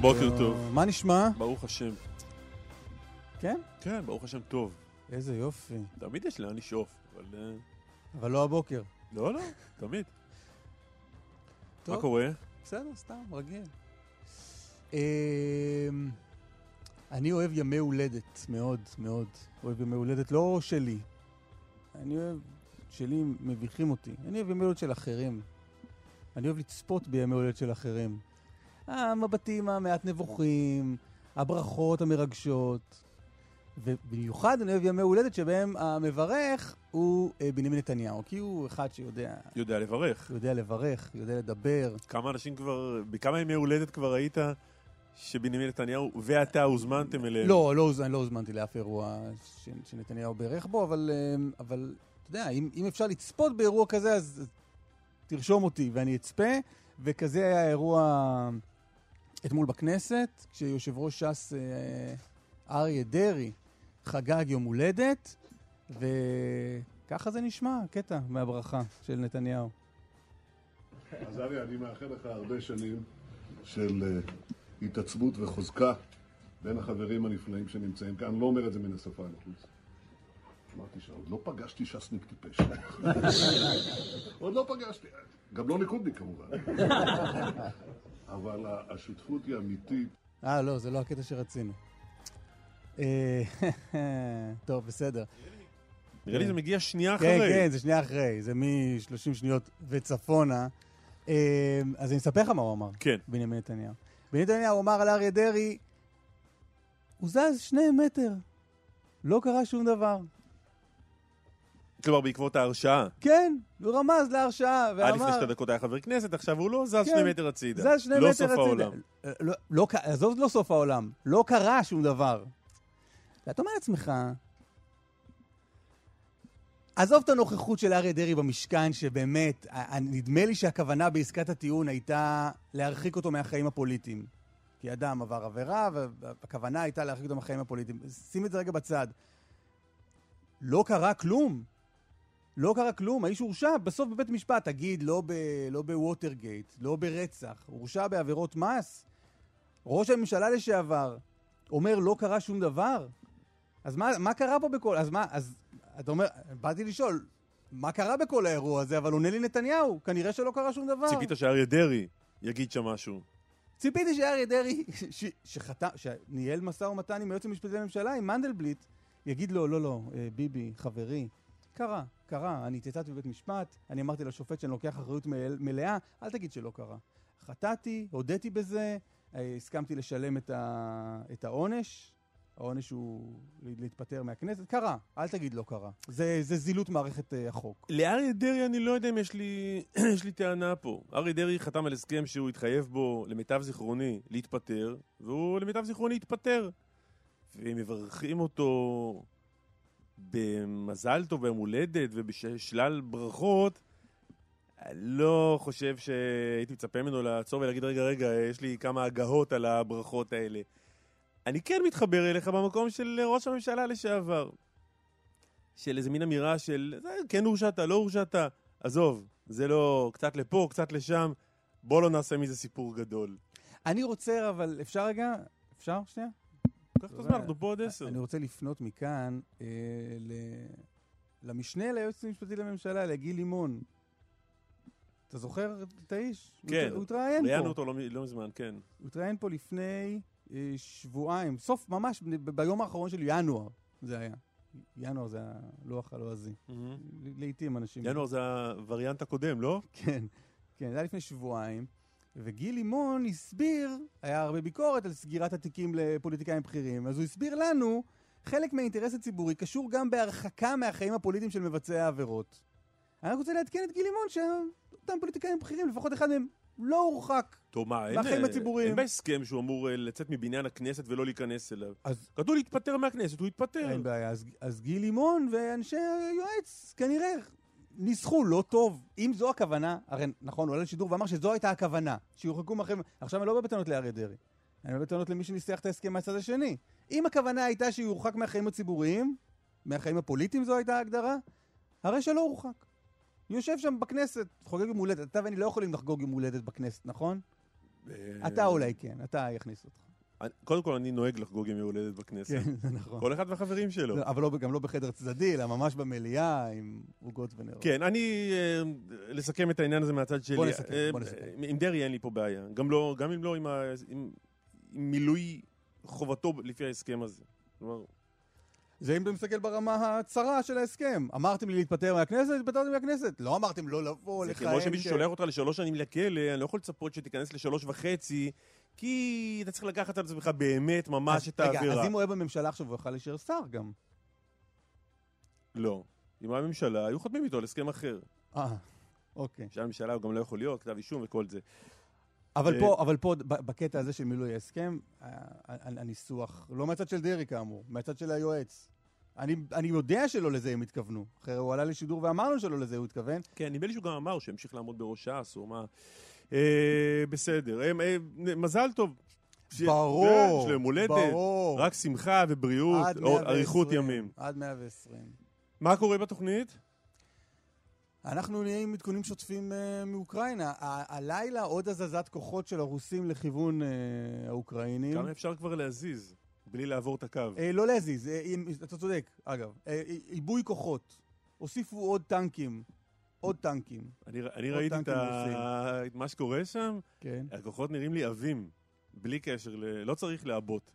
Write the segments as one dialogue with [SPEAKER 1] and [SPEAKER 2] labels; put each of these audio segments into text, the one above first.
[SPEAKER 1] בוקר. טוב.
[SPEAKER 2] מה נשמע?
[SPEAKER 1] ברוך השם.
[SPEAKER 2] כן?
[SPEAKER 1] כן, ברוך השם טוב.
[SPEAKER 2] איזה יופי.
[SPEAKER 1] תמיד יש לאן לשאוף, אבל... אה,
[SPEAKER 2] אבל לא הבוקר.
[SPEAKER 1] לא, לא, תמיד. מה קורה?
[SPEAKER 2] בסדר, סתם, רגיל. אמ, אני אוהב ימי הולדת, מאוד, מאוד. אוהב ימי הולדת, לא שלי. אני אוהב, שלי מביכים אותי. אני אוהב ימי הולדת של אחרים. אני אוהב לצפות בימי הולדת של אחרים. המבטים המעט נבוכים, הברכות המרגשות. ובמיוחד אני אוהב ימי הולדת שבהם המברך הוא אה, בנימין נתניהו, כי הוא אחד שיודע
[SPEAKER 1] יודע לברך.
[SPEAKER 2] יודע לברך, יודע לדבר.
[SPEAKER 1] כמה אנשים כבר, בכמה ימי הולדת כבר היית שבנימין נתניהו ואתה הוזמנתם אליהם?
[SPEAKER 2] לא, לא, לא הוזמנתי לאף אירוע ש- שנתניהו בירך בו, אבל, אה, אבל אתה יודע, אם, אם אפשר לצפות באירוע כזה, אז תרשום אותי ואני אצפה. וכזה היה האירוע אתמול בכנסת, כשיושב ראש ש"ס אה, אריה דרעי חגג יום הולדת, וככה זה נשמע, קטע מהברכה של נתניהו.
[SPEAKER 3] אז אריה, אני מאחל לך הרבה שנים של אה, התעצמות וחוזקה בין החברים הנפלאים שנמצאים כאן. אני לא אומר את זה מן השפה לחוץ. אמרתי שעוד לא פגשתי ש"סניק טיפש. עוד לא פגשתי. גם לא ליכודניק כמובן. אבל השותפות היא אמיתית.
[SPEAKER 2] אה, לא, זה לא הקטע שרצינו. אה, טוב, בסדר.
[SPEAKER 1] נראה לי זה מגיע שנייה
[SPEAKER 2] כן,
[SPEAKER 1] אחרי.
[SPEAKER 2] כן, זה שנייה אחרי, זה מ-30 שניות וצפונה. אה, אז אני אספר לך מה הוא אמר,
[SPEAKER 1] כן.
[SPEAKER 2] בנימין נתניהו. בנימין נתניהו אמר על אריה דרעי, הוא זז שני מטר, לא קרה שום דבר.
[SPEAKER 1] כלומר, בעקבות ההרשעה.
[SPEAKER 2] כן, הוא רמז להרשעה
[SPEAKER 1] עד לפני
[SPEAKER 2] ואמר,
[SPEAKER 1] שתי דקות היה חבר כנסת, עכשיו הוא לא זז
[SPEAKER 2] כן,
[SPEAKER 1] שני מטר הצידה.
[SPEAKER 2] זז שני
[SPEAKER 1] לא
[SPEAKER 2] מטר הצידה.
[SPEAKER 1] העולם.
[SPEAKER 2] אה, לא, לא, ק- עזוב, לא סוף העולם, לא קרה שום דבר. ואתה אומר לעצמך, עזוב את הנוכחות של אריה דרעי במשכן, שבאמת, נדמה לי שהכוונה בעסקת הטיעון הייתה להרחיק אותו מהחיים הפוליטיים. כי אדם עבר עבירה, והכוונה הייתה להרחיק אותו מהחיים הפוליטיים. שים את זה רגע בצד. לא קרה כלום. לא קרה כלום, האיש הורשע בסוף בבית משפט. תגיד, לא, ב, לא בווטרגייט, לא ברצח, הורשע בעבירות מס. ראש הממשלה לשעבר אומר, לא קרה שום דבר. אז מה, מה קרה פה בכל... אז מה, אז אתה אומר, באתי לשאול, מה קרה בכל האירוע הזה, אבל עונה לי נתניהו, כנראה שלא קרה שום דבר.
[SPEAKER 1] ציפית שאריה דרעי יגיד שם משהו.
[SPEAKER 2] ציפיתי שאריה דרעי, שחתם, שניהל משא ומתן עם היועץ המשפטי לממשלה, עם מנדלבליט, יגיד לו, לא, לא, אה, ביבי, חברי, קרה, קרה, אני התייצבתי בבית משפט, אני אמרתי לשופט שאני לוקח אחריות מל- מלאה, אל תגיד שלא קרה. חטאתי, הודיתי בזה, אה, הסכמתי לשלם את, ה, את העונש, העונש הוא להתפטר מהכנסת, קרה, אל תגיד לא קרה. זה, זה זילות מערכת אה, החוק.
[SPEAKER 1] לאריה דרעי אני לא יודע אם יש לי, יש לי טענה פה. אריה דרעי חתם על הסכם שהוא התחייב בו, למיטב זיכרוני, להתפטר, והוא למיטב זיכרוני התפטר. ומברכים אותו במזל טוב ביום הולדת ובשלל ברכות. לא חושב שהייתי מצפה ממנו לעצור ולהגיד, רגע, רגע, יש לי כמה הגהות על הברכות האלה. אני כן מתחבר אליך במקום של ראש הממשלה לשעבר. של איזה מין אמירה של, "זה, כן הורשעת, לא הורשעת, עזוב, זה לא קצת לפה, קצת לשם, בוא לא נעשה מזה סיפור גדול.
[SPEAKER 2] אני רוצה, אבל אפשר רגע? אפשר? שנייה?
[SPEAKER 1] קח את הזמן, אנחנו פה עוד עשר.
[SPEAKER 2] אני רוצה לפנות מכאן אה, ל... למשנה ליועץ המשפטי לממשלה, לגיל לימון. אתה זוכר את האיש?
[SPEAKER 1] כן,
[SPEAKER 2] הוא התראיין
[SPEAKER 1] ראיינו
[SPEAKER 2] פה.
[SPEAKER 1] אותו לא, לא מזמן, כן.
[SPEAKER 2] הוא התראיין פה לפני אה, שבועיים, סוף, ממש ביום האחרון של ינואר זה היה. ינואר זה הלוח הלועזי. לעיתים אנשים...
[SPEAKER 1] ינואר זה הווריאנט הקודם, לא?
[SPEAKER 2] כן, כן, זה היה לפני שבועיים. וגיל לימון הסביר, היה הרבה ביקורת על סגירת התיקים לפוליטיקאים בכירים, אז הוא הסביר לנו, חלק מהאינטרס הציבורי קשור גם בהרחקה מהחיים הפוליטיים של מבצעי העבירות. אני רק רוצה לעדכן את גיל לימון שאותם פוליטיקאים בכירים, לפחות אחד מהם לא הורחק.
[SPEAKER 1] טוב, מה, אין,
[SPEAKER 2] בחיים
[SPEAKER 1] אה,
[SPEAKER 2] הציבוריים.
[SPEAKER 1] אין בהסכם שהוא אמור אה, לצאת מבניין הכנסת ולא להיכנס אליו.
[SPEAKER 2] אז
[SPEAKER 1] כתוב להתפטר מהכנסת, הוא התפטר.
[SPEAKER 2] אין בעיה. אז, אז גיל לימון ואנשי היועץ כנראה ניסחו לא טוב. אם זו הכוונה, הרי נכון, הוא עלה לשידור ואמר שזו הייתה הכוונה, שיורחקו מאחרים. עכשיו אני לא בא בטענות לאריה דרעי, אני בא בטענות למי שניסח את ההסכם מהצד השני. אם הכוונה הייתה שהוא יורחק מהחיים הציבוריים, מהחיים הפוליטיים זו הייתה ההגדרה, הרי שלא הורחק. יושב שם בכנסת, חוגג יום הולדת. אתה ואני לא יכולים לחגוג יום הולדת בכנסת, נכון?
[SPEAKER 1] אה,
[SPEAKER 2] אתה אולי כן, אתה יכניס אותך.
[SPEAKER 1] קודם כל, אני נוהג לחגוג ימי הולדת בכנסת.
[SPEAKER 2] כן, זה נכון.
[SPEAKER 1] כל אחד והחברים שלו.
[SPEAKER 2] לא, אבל לא, גם לא בחדר צדדי, אלא ממש במליאה עם עוגות ונרות.
[SPEAKER 1] כן, אני... אה, לסכם את העניין הזה מהצד שלי.
[SPEAKER 2] בוא נסכם,
[SPEAKER 1] אה,
[SPEAKER 2] בוא נסכם.
[SPEAKER 1] עם דרעי אין לי פה בעיה. גם לא, אם לא עם מילוי חובתו לפי ההסכם הזה. כלומר,
[SPEAKER 2] זה אם אתה מסתכל ברמה הצרה של ההסכם. אמרתם לי להתפטר מהכנסת, התפטרתי מהכנסת. לא אמרתם לא לבוא,
[SPEAKER 1] זה
[SPEAKER 2] לכהן.
[SPEAKER 1] כמו שמישהו שולח אותך לשלוש שנים לכלא, אני לא יכול לצפות שתיכנס לשלוש וחצי, כי אתה צריך לקחת על עצמך באמת ממש את
[SPEAKER 2] רגע,
[SPEAKER 1] האווירה.
[SPEAKER 2] אז אם הוא היה בממשלה עכשיו, הוא יוכל להישאר שר גם.
[SPEAKER 1] לא. אם היה ממשלה, היו חותמים איתו על הסכם אחר.
[SPEAKER 2] אה, אוקיי.
[SPEAKER 1] כשהיה ממשלה הוא גם לא יכול להיות, כתב אישום וכל זה.
[SPEAKER 2] אבל
[SPEAKER 1] אה,
[SPEAKER 2] פה, אבל פה, בקטע הזה של מילוי ההסכם, ה- ה- הניסוח, לא מהצד של דרעי כאמור, מהצד של היועץ. אני, אני יודע שלא לזה הם התכוונו. אחרי הוא עלה לשידור ואמרנו שלא לזה הוא התכוון.
[SPEAKER 1] כן, נדמה לי שהוא גם אמר שימשיך לעמוד בראש ש"ס, או מה. אה, בסדר. אה, מזל טוב.
[SPEAKER 2] ברור,
[SPEAKER 1] כן, יש להם הולדת. רק שמחה ובריאות,
[SPEAKER 2] עד
[SPEAKER 1] או
[SPEAKER 2] 120,
[SPEAKER 1] אריכות ימים.
[SPEAKER 2] עד 120.
[SPEAKER 1] מה קורה בתוכנית?
[SPEAKER 2] אנחנו נהיה עם עדכונים שוטפים uh, מאוקראינה. ה- הלילה עוד הזזת כוחות של הרוסים לכיוון uh, האוקראינים.
[SPEAKER 1] כמה אפשר כבר להזיז, בלי לעבור את הקו?
[SPEAKER 2] Uh, לא להזיז, uh, אתה צודק, אגב. Uh, עיבוי כוחות. הוסיפו עוד טנקים. עוד טנקים,
[SPEAKER 1] אני אני
[SPEAKER 2] עוד
[SPEAKER 1] ראיתי את
[SPEAKER 2] טנקים
[SPEAKER 1] ה- את מה שקורה שם,
[SPEAKER 2] כן.
[SPEAKER 1] הכוחות נראים לי עבים. בלי קשר, ל- לא צריך לעבות.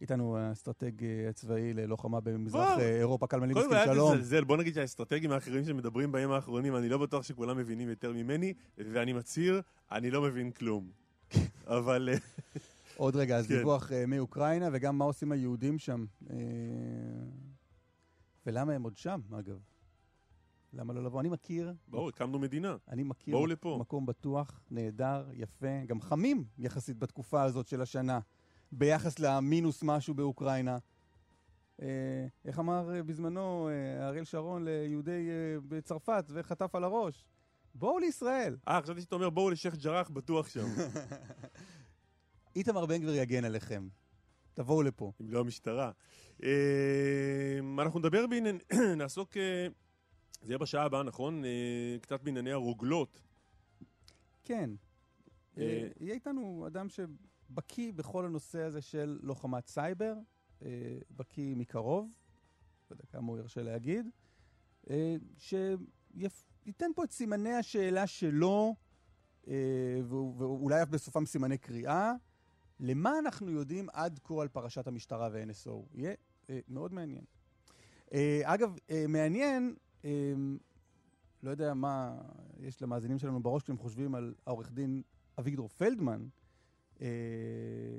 [SPEAKER 2] איתנו האסטרטג אה, הצבאי ללוחמה במזרח. אה, אירופה, קלמן
[SPEAKER 1] קודם כל, אל
[SPEAKER 2] שלום.
[SPEAKER 1] תזלזל, בוא נגיד שהאסטרטגים האחרים שמדברים בימים האחרונים, אני לא בטוח שכולם מבינים יותר ממני, ואני מצהיר, אני לא מבין כלום. אבל... אה,
[SPEAKER 2] עוד רגע, אז
[SPEAKER 1] כן.
[SPEAKER 2] דיווח מאוקראינה, וגם מה עושים היהודים שם. ולמה הם עוד שם, אגב? למה לא לבוא? אני מכיר,
[SPEAKER 1] בואו, הקמנו מדינה.
[SPEAKER 2] אני מכיר
[SPEAKER 1] בואו לפה.
[SPEAKER 2] מקום בטוח, נהדר, יפה, גם חמים יחסית בתקופה הזאת של השנה, ביחס למינוס משהו באוקראינה. אה, איך אמר אה, בזמנו אה, אריאל שרון ליהודי אה, בצרפת וחטף על הראש? בואו לישראל.
[SPEAKER 1] אה, חשבתי שאתה אומר, בואו לשייח' ג'ראח, בטוח שם.
[SPEAKER 2] איתמר בן גביר יגן עליכם. תבואו לפה.
[SPEAKER 1] אם לא המשטרה. אה, אנחנו נדבר בעניין... נעסוק... זה יהיה בשעה הבאה, נכון? אה, קצת בענייני הרוגלות.
[SPEAKER 2] כן.
[SPEAKER 1] אה,
[SPEAKER 2] אה, יהיה איתנו אדם שבקיא בכל הנושא הזה של לוחמת סייבר, בקיא מקרוב, לא יודע כמה הוא ירשה להגיד, שייתן פה את סימני השאלה שלו, ואו- ואולי אף בסופם סימני קריאה, למה אנחנו יודעים עד כה על פרשת המשטרה ו-NSO. יהיה מאוד מעניין. אגב, מעניין, לא יודע מה יש למאזינים שלנו בראש כשהם חושבים על העורך דין אביגדור פלדמן. אה,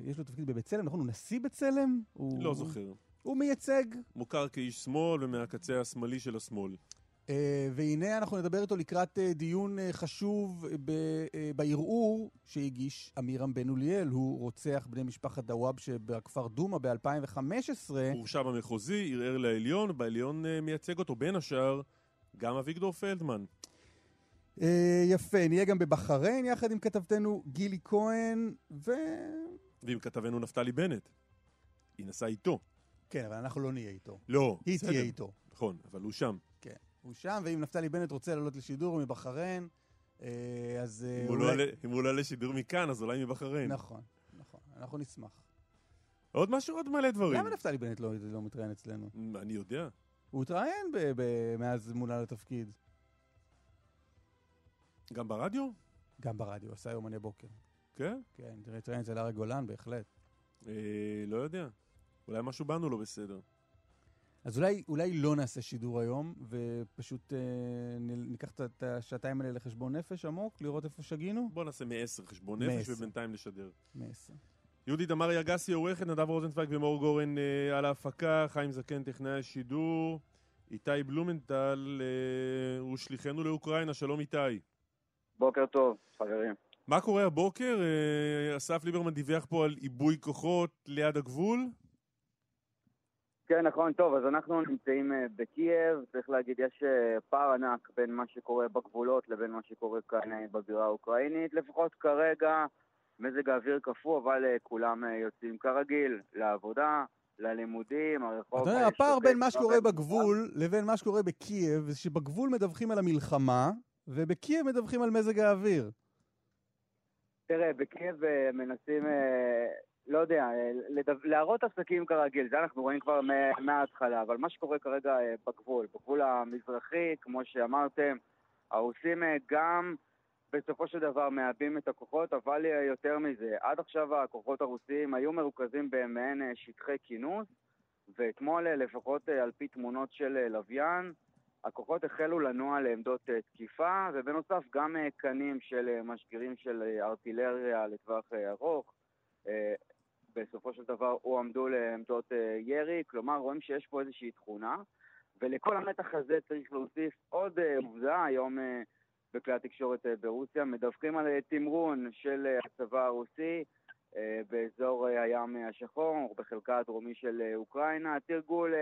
[SPEAKER 2] יש לו תפקיד בבצלם, נכון? הוא נשיא בצלם? הוא,
[SPEAKER 1] לא זוכר.
[SPEAKER 2] הוא מייצג,
[SPEAKER 1] מוכר כאיש שמאל ומהקצה השמאלי של השמאל.
[SPEAKER 2] אה, והנה אנחנו נדבר איתו לקראת אה, דיון אה, חשוב בערעור שהגיש עמירם בן אוליאל, הוא רוצח בני משפחת דוואבשה בכפר דומא ב-2015.
[SPEAKER 1] הורשע במחוזי, ערער לעליון, בעליון מייצג אותו בין השאר גם אביגדור פלדמן.
[SPEAKER 2] יפה, נהיה גם בבחריין יחד עם כתבתנו גילי כהן, ו...
[SPEAKER 1] ועם כתבנו נפתלי בנט. היא נסעה איתו.
[SPEAKER 2] כן, אבל אנחנו לא נהיה איתו.
[SPEAKER 1] לא,
[SPEAKER 2] היא
[SPEAKER 1] בסדר.
[SPEAKER 2] תהיה איתו.
[SPEAKER 1] נכון, אבל הוא שם.
[SPEAKER 2] הוא שם, ואם נפתלי בנט רוצה לעלות לשידור מבחריין, אה, אז אה,
[SPEAKER 1] אם הוא לא אם הוא לא עולה לשידור מכאן, אז אולי מבחריין.
[SPEAKER 2] נכון, נכון, אנחנו נשמח.
[SPEAKER 1] עוד משהו, עוד מלא דברים.
[SPEAKER 2] למה נפתלי בנט לא, לא מתראיין אצלנו?
[SPEAKER 1] אני יודע.
[SPEAKER 2] הוא התראיין מאז מונה לתפקיד.
[SPEAKER 1] גם ברדיו?
[SPEAKER 2] גם ברדיו, עשה יומני בוקר.
[SPEAKER 1] כן?
[SPEAKER 2] כן, תראה, התראיין אצל ארי גולן, בהחלט.
[SPEAKER 1] אה, לא יודע. אולי משהו בנו לא בסדר.
[SPEAKER 2] אז אולי, אולי לא נעשה שידור היום, ופשוט אה, ניקח את- את השעתיים האלה לחשבון נפש עמוק, לראות איפה שגינו?
[SPEAKER 1] בוא נעשה מעשר חשבון נפש
[SPEAKER 2] מעשר.
[SPEAKER 1] ובינתיים נשדר.
[SPEAKER 2] מעשר.
[SPEAKER 1] יהודי דמארי אגסי עורכת, נדב רוזנצוויג ומאור גורן אה, על ההפקה, חיים זקן טכנאי השידור, איתי בלומנטל אה, הוא שליחנו לאוקראינה, שלום איתי.
[SPEAKER 4] בוקר טוב, חברים.
[SPEAKER 1] מה קורה הבוקר? אה, אסף ליברמן דיווח פה על עיבוי כוחות ליד הגבול.
[SPEAKER 4] כן, נכון, טוב, אז אנחנו נמצאים אה, בקייב, צריך להגיד, יש אה, פער ענק בין מה שקורה בגבולות לבין מה שקורה כאן אה, בבירה האוקראינית. לפחות כרגע מזג האוויר קפוא, אבל כולם יוצאים כרגיל, לעבודה, ללימודים, הרחוב...
[SPEAKER 2] אתה יודע, הפער בין מה שקורה בגבול לבין מה שקורה בקייב, זה שבגבול מדווחים על המלחמה, ובקייב מדווחים על מזג האוויר.
[SPEAKER 4] תראה, בקייב מנסים, לא יודע, אה, לדו- להראות עסקים כרגיל, זה אנחנו רואים כבר מה- מההתחלה, אבל מה שקורה כרגע אה, בגבול, בגבול המזרחי, כמו שאמרתם, הרוסים אה, גם בסופו של דבר מעבים את הכוחות, אבל יותר מזה, עד עכשיו הכוחות הרוסיים היו מרוכזים במעין שטחי כינוס, ואתמול, לפחות על פי תמונות של לוויין, הכוחות החלו לנוע לעמדות תקיפה, ובנוסף גם קנים של משגרים של ארטילריה לטווח ארוך. אה, בסופו של דבר הועמדו לעמדות אה, ירי, כלומר רואים שיש פה איזושהי תכונה, ולכל המתח הזה צריך להוסיף עוד אה, עובדה, היום בכלי התקשורת ברוסיה מדווחים על תמרון של הצבא הרוסי באזור הים השחור, בחלקה הדרומי של אוקראינה, תרגול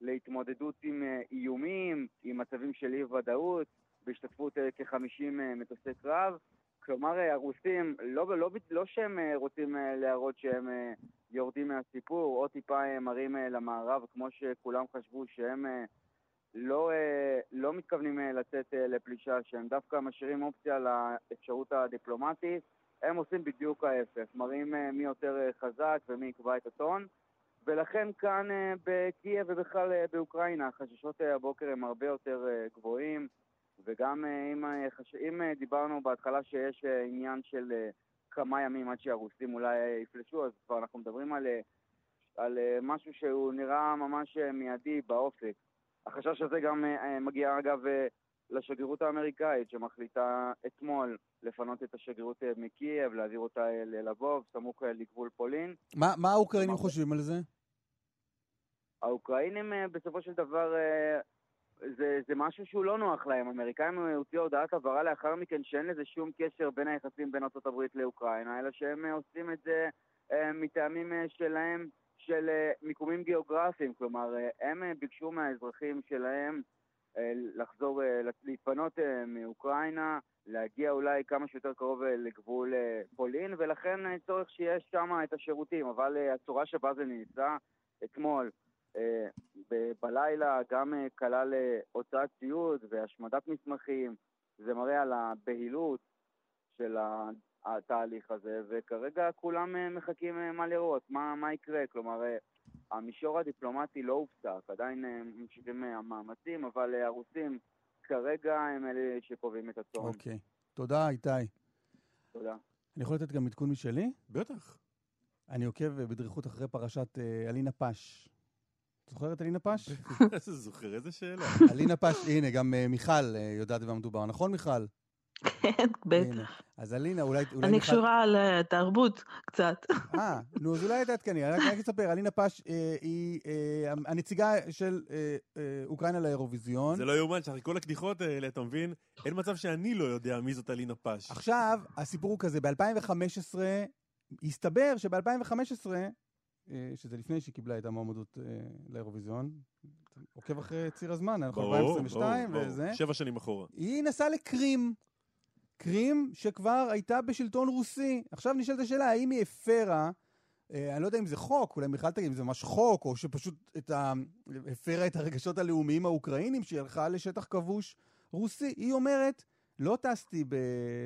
[SPEAKER 4] להתמודדות עם איומים, עם מצבים של אי-ודאות, בהשתתפות אה, כ-50 אה, מטוסי קרב. כלומר, אה, הרוסים, לא, לא, לא שהם אה, רוצים אה, להראות שהם יורדים מהסיפור, או טיפה מראים למערב, כמו שכולם חשבו שהם לא, לא מתכוונים לצאת לפלישה, שהם דווקא משאירים אופציה לאפשרות הדיפלומטית, הם עושים בדיוק ההפך, מראים מי יותר חזק ומי יקבע את הטון. ולכן כאן בקייב ובכלל באוקראינה החששות הבוקר הם הרבה יותר גבוהים וגם אה, אם, אה. אם אה, דיברנו בהתחלה שיש עניין של כמה ימים עד שהרוסים אולי יפלשו, אז כבר אנחנו מדברים על, על משהו שהוא נראה ממש מיידי באופק. החשש הזה גם מגיע אגב לשגרירות האמריקאית שמחליטה אתמול לפנות את השגרירות מקייב, להעביר אותה ללבוב, סמוך לגבול פולין.
[SPEAKER 2] מה, מה האוקראינים? חושבים על זה?
[SPEAKER 4] האוקראינים בסופו של דבר זה, זה משהו שהוא לא נוח להם. האמריקאים הוציאו הודעת הבהרה לאחר מכן שאין לזה שום קשר בין היחסים בין ארה"ב לאוקראינה, אלא שהם אה, עושים את זה אה, מטעמים אה, שלהם, של מיקומים גיאוגרפיים. כלומר, הם ביקשו מהאזרחים שלהם לחזור, להתפנות מאוקראינה, להגיע אולי כמה שיותר קרוב לגבול פולין, ולכן צורך שיש שם את השירותים. אבל הצורה שבה זה נעשה אתמול, בלילה גם אה, כלל אה, הוצאת ציוד והשמדת מסמכים, זה מראה על הבהילות של התהליך הזה, וכרגע כולם אה, מחכים אה, מה לראות, מה, מה יקרה, כלומר אה, המישור הדיפלומטי לא הופסק, עדיין אה, ממשיכים אה, המאמצים, אבל אה, הרוסים כרגע הם אלה שקובעים את הטון.
[SPEAKER 2] אוקיי. תודה, איתי.
[SPEAKER 4] תודה.
[SPEAKER 2] אני יכול לתת גם עדכון משלי?
[SPEAKER 1] בטח.
[SPEAKER 2] אני עוקב אה, בדריכות אחרי פרשת אה, אלינה פש. זוכר את אלינה פש?
[SPEAKER 1] איזה זוכר, איזה שאלה.
[SPEAKER 2] אלינה פש, הנה, גם אה, מיכל אה, יודעת במה מדובר, נכון מיכל?
[SPEAKER 5] כן. בטח.
[SPEAKER 2] אז אלינה, אולי... אולי
[SPEAKER 5] אני
[SPEAKER 2] מיכל-
[SPEAKER 5] קשורה לתרבות קצת.
[SPEAKER 2] אה, נו, אז אולי תעדכני. אני רק אספר, אלינה פש אה, היא אה, הנציגה של אה, אוקראינה לאירוויזיון.
[SPEAKER 1] זה לא יאומן שאחרי כל הקדיחות האלה, אתה מבין? אין מצב שאני לא יודע מי זאת אלינה פש.
[SPEAKER 2] עכשיו, הסיפור הוא כזה, ב-2015, הסתבר שב-2015, שזה לפני שהיא קיבלה את המועמדות אה, לאירוויזיון, עוקב אחרי ציר הזמן, אנחנו
[SPEAKER 1] ברור,
[SPEAKER 2] 2022
[SPEAKER 1] ברור,
[SPEAKER 2] וזה,
[SPEAKER 1] ברור. שבע שנים אחורה.
[SPEAKER 2] היא נסעה לקרים. קרים שכבר הייתה בשלטון רוסי. עכשיו נשאלת השאלה, האם היא הפרה, אה, אני לא יודע אם זה חוק, אולי בכלל תגיד אם זה ממש חוק, או שפשוט את ה... הפרה את הרגשות הלאומיים האוקראינים, שהיא הלכה לשטח כבוש רוסי. היא אומרת, לא טסתי ב...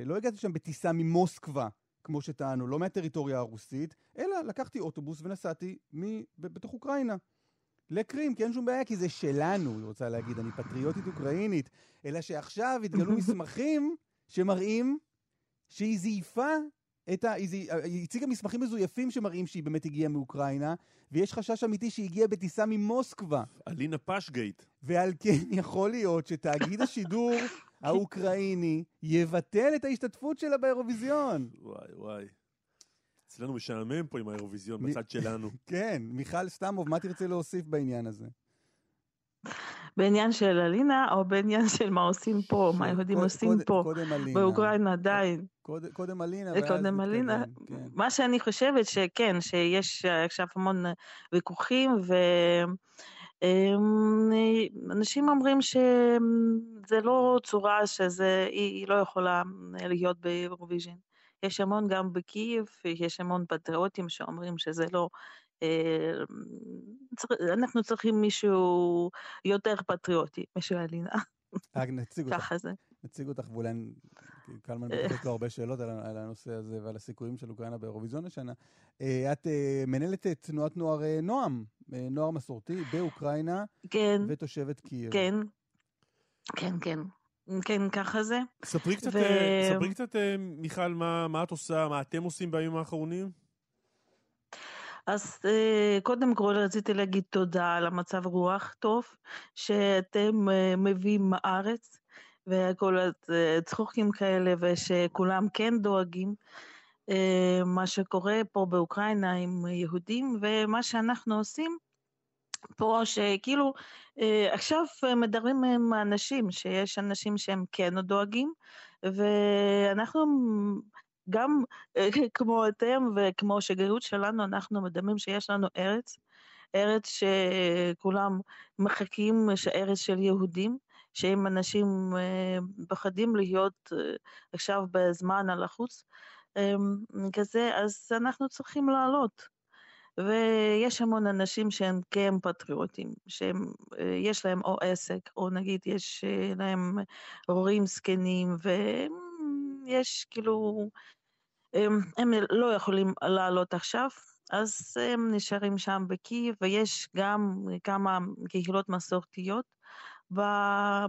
[SPEAKER 2] לא הגעתי שם בטיסה ממוסקבה, כמו שטענו, לא מהטריטוריה הרוסית, אלא לקחתי אוטובוס ונסעתי מ... בתוך אוקראינה. לקרים, כי אין שום בעיה, כי זה שלנו, היא רוצה להגיד, אני פטריוטית אוקראינית. אלא שעכשיו התגלו מסמכים שמראים שהיא זייפה את ה... היא היא הציגה מסמכים מזויפים שמראים שהיא באמת הגיעה מאוקראינה, ויש חשש אמיתי שהיא הגיעה בטיסה ממוסקבה.
[SPEAKER 1] אלינה פשגייט.
[SPEAKER 2] ועל כן יכול להיות שתאגיד השידור האוקראיני יבטל את ההשתתפות שלה באירוויזיון.
[SPEAKER 1] וואי וואי. אצלנו משעמם פה עם האירוויזיון בצד שלנו.
[SPEAKER 2] כן, מיכל סתמוב, מה תרצה להוסיף בעניין הזה?
[SPEAKER 5] בעניין של אלינה, או בעניין של מה עושים פה, מה היהודים
[SPEAKER 2] קוד-
[SPEAKER 5] עושים
[SPEAKER 2] קוד-
[SPEAKER 5] פה,
[SPEAKER 2] קודם אלינה.
[SPEAKER 5] באוקראינה עדיין.
[SPEAKER 2] קוד- קודם אלינה, ואז
[SPEAKER 5] קודם אלינה,
[SPEAKER 2] כן.
[SPEAKER 5] מה שאני חושבת שכן, שיש אה, עכשיו המון אה, ויכוחים, ואנשים אומרים שזה לא צורה שזה, היא לא יכולה להיות באירוויז'ן. יש המון גם בקייב, יש המון פטריוטים שאומרים שזה לא... אה, אנחנו צריכים מישהו יותר פטריוטי משל אלינה,
[SPEAKER 2] אה, נציג אותך,
[SPEAKER 5] ככה זה.
[SPEAKER 2] נציג אותך, ואולי קלמן בטח יש לו הרבה שאלות על על הנושא הזה ועל הסיכויים של אוקראינה באירוויזיון השנה. אה, את אה, מנהלת את תנועת נוער אה, נועם, נוער מסורתי באוקראינה,
[SPEAKER 5] כן,
[SPEAKER 2] ותושבת קייב.
[SPEAKER 5] כן, כן, כן, כן, ככה זה.
[SPEAKER 1] ספרי קצת,
[SPEAKER 5] ו-
[SPEAKER 1] ספרי קצת, מיכל, מה מה את עושה, מה אתם עושים בימים האחרונים?
[SPEAKER 5] אז קודם כל רציתי להגיד תודה על המצב רוח טוב שאתם מביאים מארץ וכל הצחוקים כאלה ושכולם כן דואגים אה, מה שקורה פה באוקראינה עם יהודים ומה שאנחנו עושים פה שכאילו אה, עכשיו מדברים עם אנשים שיש אנשים שהם כן דואגים ואנחנו גם אה, כמו אתם וכמו שגרירות שלנו, אנחנו מדמים שיש לנו ארץ, ארץ שכולם מחכים, שארץ של יהודים, שאם אנשים אה, פחדים להיות אה, עכשיו בזמן הלחוץ אה, כזה, אז אנחנו צריכים לעלות. ויש המון אנשים שהם כן פטריוטים, שיש להם או עסק, או נגיד יש אה, להם הורים זקנים, ויש כאילו, הם, הם לא יכולים לעלות עכשיו, אז הם נשארים שם בקייב, ויש גם כמה קהילות מסורתיות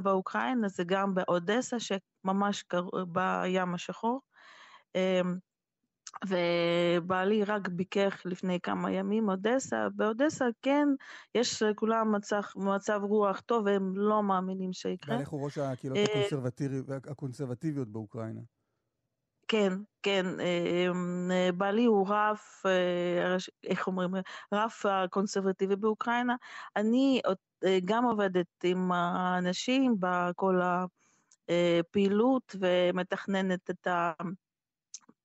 [SPEAKER 5] באוקראינה, זה גם באודסה, שממש קר... בים השחור. אמ, ובעלי רק ביקר לפני כמה ימים אודסה, באודסה כן, יש לכולם מצב, מצב רוח טוב והם לא מאמינים שיקרה.
[SPEAKER 2] בעלך הוא ראש הקהילות
[SPEAKER 5] אה,
[SPEAKER 2] הקונסרבטיבי- הקונסרבטיביות באוקראינה.
[SPEAKER 5] כן, כן, אמ, בעלי הוא רב, אה, איך אומרים, רב הקונסרבטיבי באוקראינה. אני אה, גם עובדת עם האנשים בכל הפעילות ומתכננת את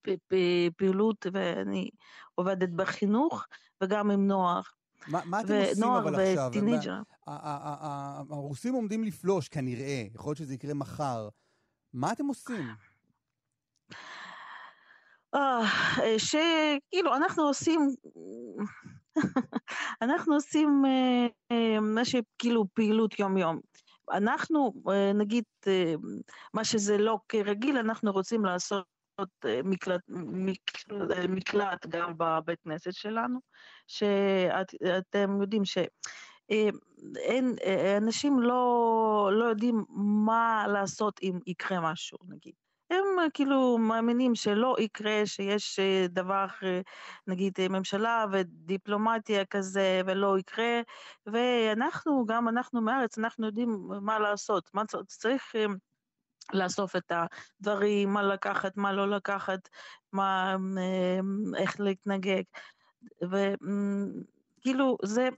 [SPEAKER 5] הפעילות ואני עובדת בחינוך וגם עם נוער,
[SPEAKER 2] מה מה אתם עושים
[SPEAKER 5] ונוער
[SPEAKER 2] אבל עכשיו?
[SPEAKER 5] וטינג'ר.
[SPEAKER 2] ה- ה- הרוסים עומדים לפלוש, כנראה, יכול להיות שזה יקרה מחר. מה אתם עושים?
[SPEAKER 5] אה, שכאילו אנחנו עושים, אנחנו עושים אה, אה, מה שכאילו פעילות יום יום. אנחנו אה, נגיד אה, מה שזה לא כרגיל אנחנו רוצים לעשות אה, מקלט, מקלט, אה, מקלט גם בבית כנסת שלנו, שאתם יודעים ש... אה, אין, אה, אנשים לא, לא יודעים מה לעשות אם יקרה משהו נגיד. הם אה, כאילו מאמינים שלא יקרה, שיש אה, דבר, נגיד אה, ממשלה ודיפלומטיה כזה, ולא יקרה, ואנחנו, גם אנחנו מארץ, אנחנו יודעים מה לעשות, מה צריך לאסוף את הדברים, מה לקחת, מה לא לקחת, מה, איך להתנגג, וכאילו זה,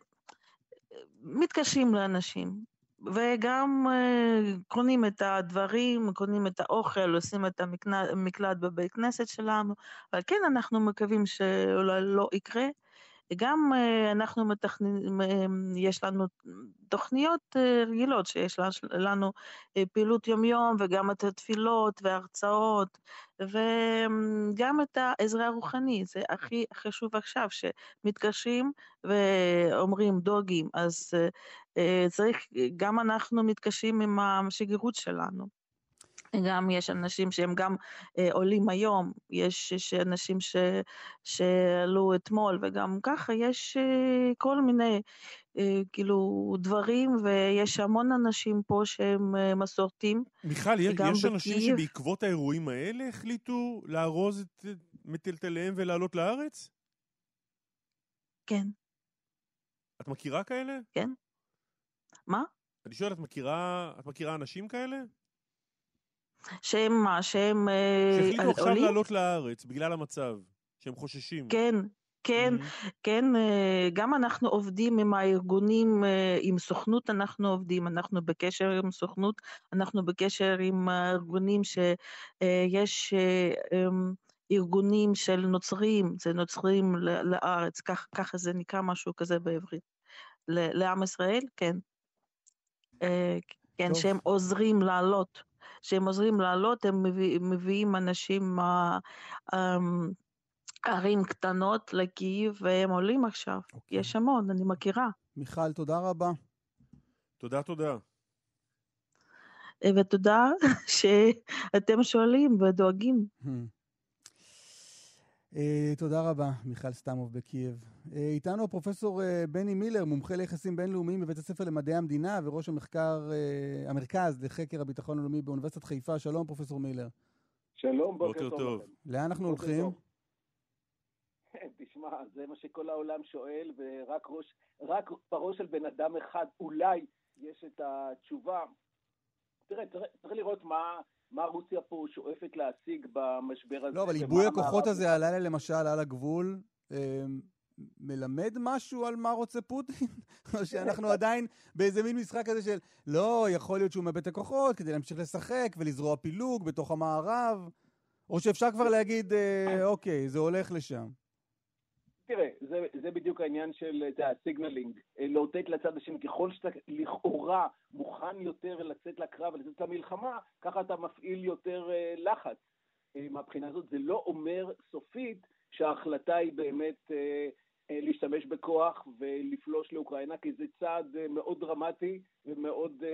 [SPEAKER 5] מתקשים לאנשים. וגם אה, קונים את הדברים, קונים את האוכל, עושים את המקלט בבית כנסת שלנו, אבל כן אנחנו מקווים שאולי לא יקרה. גם אה, אנחנו מתכננים, אה, יש לנו תוכניות אה, רגילות, שיש לנו אה, פעילות יומיום וגם את התפילות וההרצאות וגם את העזרה הרוחנית, זה הכי חשוב עכשיו, שמתקשרים ואומרים דוגים, אז צריך, גם אנחנו מתקשים עם השגרירות שלנו. גם יש אנשים שהם גם אה, עולים היום, יש, יש אנשים ש, שעלו אתמול, וגם ככה יש אה, כל מיני אה, כאילו דברים, ויש המון אנשים פה שהם אה, מסורתיים.
[SPEAKER 1] מיכל, יש
[SPEAKER 5] גם
[SPEAKER 1] יש אנשים
[SPEAKER 5] בקייב.
[SPEAKER 1] שבעקבות האירועים האלה החליטו לארוז את, מטלטליהם ולעלות לארץ?
[SPEAKER 5] כן.
[SPEAKER 1] את מכירה כאלה?
[SPEAKER 5] כן. מה?
[SPEAKER 1] אני שואל, את מכירה, את מכירה אנשים כאלה?
[SPEAKER 5] שהם מה? שהם אה,
[SPEAKER 1] שהחליטו עכשיו? לעלות לארץ בגלל המצב, שהם חוששים.
[SPEAKER 5] כן, כן,
[SPEAKER 1] Mhm.
[SPEAKER 5] כן, אה, גם אנחנו עובדים עם הארגונים, אה, עם סוכנות אנחנו עובדים, אנחנו בקשר עם סוכנות, אנחנו בקשר עם הארגונים שיש ארגונים של נוצרים, זה נוצרים לארץ, כך- ככה זה נקרא משהו כזה בעברית. לעם ישראל, כן. כן,
[SPEAKER 2] טוב.
[SPEAKER 5] שהם עוזרים לעלות. שהם עוזרים לעלות, הם מביא, מביאים אנשים מה... אמ, ערים קטנות לקייב, והם עולים עכשיו.
[SPEAKER 2] אוקיי.
[SPEAKER 5] יש המון, אני מכירה.
[SPEAKER 2] מיכל, תודה רבה.
[SPEAKER 1] תודה, תודה.
[SPEAKER 5] אה, ותודה שאתם שואלים ודואגים.
[SPEAKER 2] אה, תודה רבה, מיכל סתמוב בקייב. אה, איתנו הפרופסור אה, בני מילר, מומחה ליחסים בינלאומיים בבית הספר למדעי המדינה וראש המחקר, אה, המרכז לחקר הביטחון הלאומי באוניברסיטת חיפה. שלום, פרופסור מילר.
[SPEAKER 6] שלום, בוקר,
[SPEAKER 1] בוקר
[SPEAKER 6] טוב.
[SPEAKER 1] טוב.
[SPEAKER 2] לאן אנחנו
[SPEAKER 6] בוקר
[SPEAKER 2] הולכים?
[SPEAKER 6] טוב. תשמע, זה מה שכל העולם שואל, ורק ראש, רק בראש של בן אדם אחד אולי יש את התשובה. תראה, צריך, צריך לראות מה, מה רוסיה פה שואפת להשיג במשבר הזה.
[SPEAKER 2] לא, אבל עיבוי הכוחות הזה הלילה למשל על הגבול, אה, מלמד משהו על מה רוצה פוטין? או שאנחנו עדיין באיזה מין משחק כזה של לא, יכול להיות שהוא מאבד את הכוחות כדי להמשיך לשחק ולזרוע פילוג בתוך המערב? או שאפשר כבר להגיד, אה, אוקיי, זה הולך לשם.
[SPEAKER 6] תראה, זה, זה בדיוק העניין של הסיגנלינג. אה, לאותת לצד השני, ככל שאתה לכאורה מוכן יותר לצאת לקרב ולצאת למלחמה, ככה אתה מפעיל יותר אה, לחץ. אה, מהבחינה הזאת זה לא אומר סופית שההחלטה היא באמת להשתמש בכוח ולפלוש לאוקראינה, כי זה צעד מאוד דרמטי ומאוד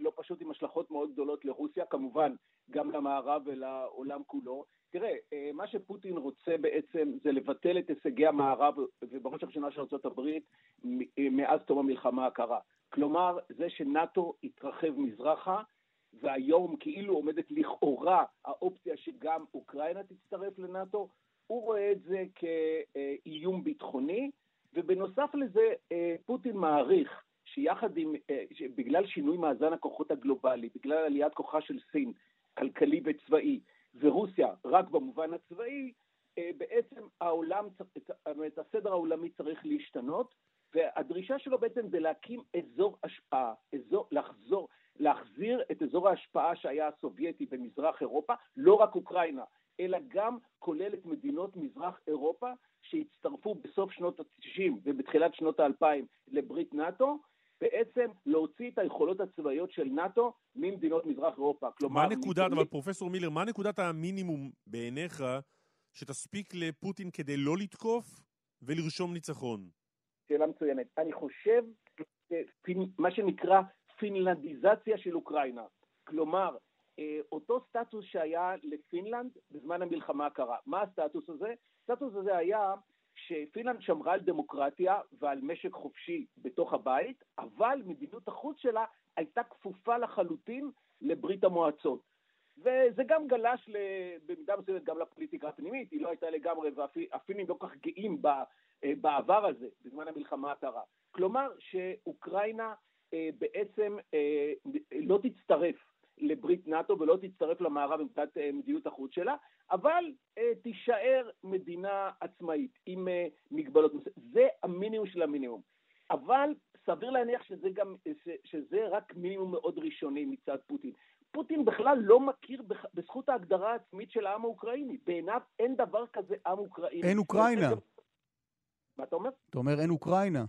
[SPEAKER 6] לא פשוט עם השלכות מאוד גדולות לרוסיה, כמובן גם למערב ולעולם כולו. תראה, אה, מה שפוטין רוצה בעצם זה לבטל את הישגי המערב, ובראש ובראשונה של ארה"ב, אה, מאז תום המלחמה הקרה. כלומר, זה שנאט"ו התרחב מזרחה, והיום כאילו עומדת לכאורה האופציה שגם אוקראינה תצטרף לנאט"ו, הוא רואה את זה כאיום ביטחוני, ובנוסף לזה, אה, פוטין מעריך שיחד עם, בגלל שינוי מאזן הכוחות הגלובלי, בגלל עליית כוחה של סין, כלכלי וצבאי, ורוסיה רק במובן הצבאי, אה, בעצם העולם, הסדר העולמי צריך להשתנות, והדרישה שלו בעצם זה להקים אזור השפעה, אזור, לחזור, להחזיר את אזור ההשפעה שהיה הסובייטי במזרח אירופה, לא רק אוקראינה, אלא גם כולל את מדינות מזרח אירופה שהצטרפו בסוף שנות ה-90 ובתחילת שנות ה-2000 לברית נאט"ו, בעצם להוציא את היכולות הצבאיות של נאט"ו ממדינות מזרח אירופה.
[SPEAKER 1] מה
[SPEAKER 6] כלומר,
[SPEAKER 1] נקודת,
[SPEAKER 6] מ-
[SPEAKER 1] אבל פרופסור מילר, מה נקודת המינימום בעיניך שתספיק לפוטין כדי לא לתקוף ולרשום ניצחון?
[SPEAKER 6] שאלה מצוינת. אני חושב, מה שנקרא פינלנדיזציה של אוקראינה. כלומר, אה, אותו סטטוס שהיה לפינלנד בזמן המלחמה הקרה. מה הסטטוס הזה? הסטטוס הזה היה שפינלנד שמרה על דמוקרטיה ועל משק חופשי בתוך הבית, אבל מדיניות החוץ שלה הייתה כפופה לחלוטין לברית המועצות. וזה גם גלש במידה מסוימת גם לפוליטיקה הפנימית, היא לא הייתה לגמרי, והפינים לא כך גאים אה, בעבר הזה, בזמן המלחמה הקרה. כלומר שאוקראינה אה, בעצם אה, לא תצטרף לברית נאט"ו ולא תצטרף למערב מבחינת אה, מדיניות החוץ שלה, אבל אה, תישאר מדינה עצמאית עם אה, מגבלות. זה המינימום של המינימום. אבל סביר להניח שזה גם, ש- שזה רק מינימום מאוד ראשוני מצד פוטין. פוטין בכלל לא מכיר בזכות ההגדרה העצמית של העם האוקראיני. בעיניו אין דבר כזה עם אוקראיני.
[SPEAKER 2] אין אוקראינה.
[SPEAKER 6] מה אתה אומר?
[SPEAKER 2] אתה אומר אין אוקראינה.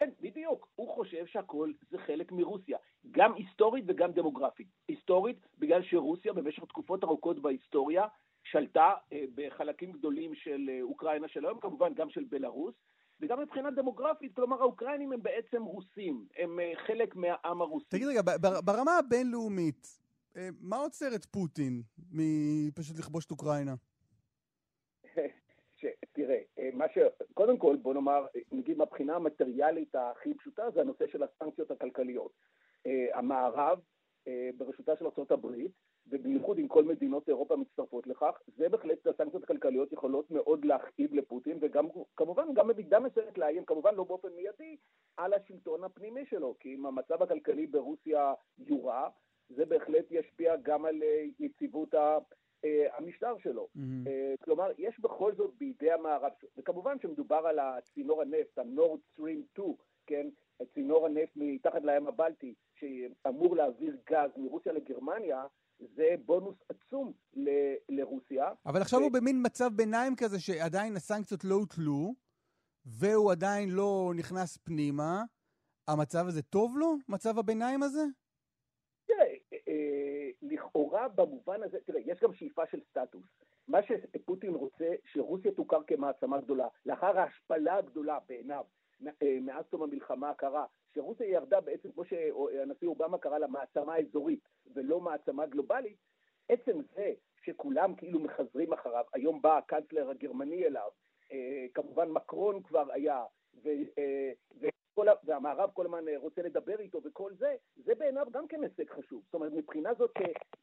[SPEAKER 6] כן, בדיוק. הוא חושב שהכל זה חלק מרוסיה, גם היסטורית וגם דמוגרפית. היסטורית, בגלל שרוסיה במשך תקופות ארוכות בהיסטוריה שלטה אה, בחלקים גדולים של אה, אוקראינה של היום, כמובן גם של בלארוס, וגם מבחינה דמוגרפית, כלומר האוקראינים הם בעצם רוסים, הם אה, חלק מהעם הרוסי.
[SPEAKER 2] תגיד רגע, ברמה הבינלאומית, מה עוצר את פוטין מפשוט לכבוש את אוקראינה?
[SPEAKER 6] מה ש... קודם כל, בוא נאמר, נגיד מהבחינה המטריאלית הכי פשוטה, זה הנושא של הסנקציות הכלכליות. אה, המערב, אה, בראשותה של ארה"ב, ובייחוד אם כל מדינות אירופה מצטרפות לכך, זה בהחלט, הסנקציות הכלכליות יכולות מאוד להכאיב לפוטין, וגם כמובן גם במידה מסוימת לאיים, כמובן לא באופן מיידי, על השלטון הפנימי שלו, כי אם המצב הכלכלי ברוסיה יורע, זה בהחלט ישפיע גם על אה, יציבות המשטר שלו. Mm-hmm. כלומר, יש בכל זאת בידי המערב, וכמובן שמדובר על הצינור הנפט, ה-Nord Stream 2, כן? צינור הנפט מתחת לים הבלטי, שאמור להעביר גז מרוסיה לגרמניה, זה בונוס עצום ל- לרוסיה.
[SPEAKER 2] אבל עכשיו ו... הוא במין מצב ביניים כזה שעדיין הסנקציות לא הוטלו, והוא עדיין לא נכנס פנימה. המצב הזה טוב לו? מצב הביניים הזה?
[SPEAKER 6] לכאורה במובן הזה, תראה, יש גם שאיפה של סטטוס. מה שפוטין רוצה, שרוסיה תוכר כמעצמה גדולה. לאחר ההשפלה הגדולה בעיניו אה, מאז תום המלחמה הקרה, שרוסיה ירדה בעצם, כמו שהנשיא אובמה קרא לה, מעצמה אזורית ולא מעצמה גלובלית, עצם זה שכולם כאילו מחזרים אחריו, היום בא הקנצלר הגרמני אליו, אה, כמובן מקרון כבר היה, ו, אה, וכל, והמערב כל הזמן רוצה לדבר איתו וכל זה, זה בעיניו גם כן הישג חשוב. זאת אומרת, מבחינה זאת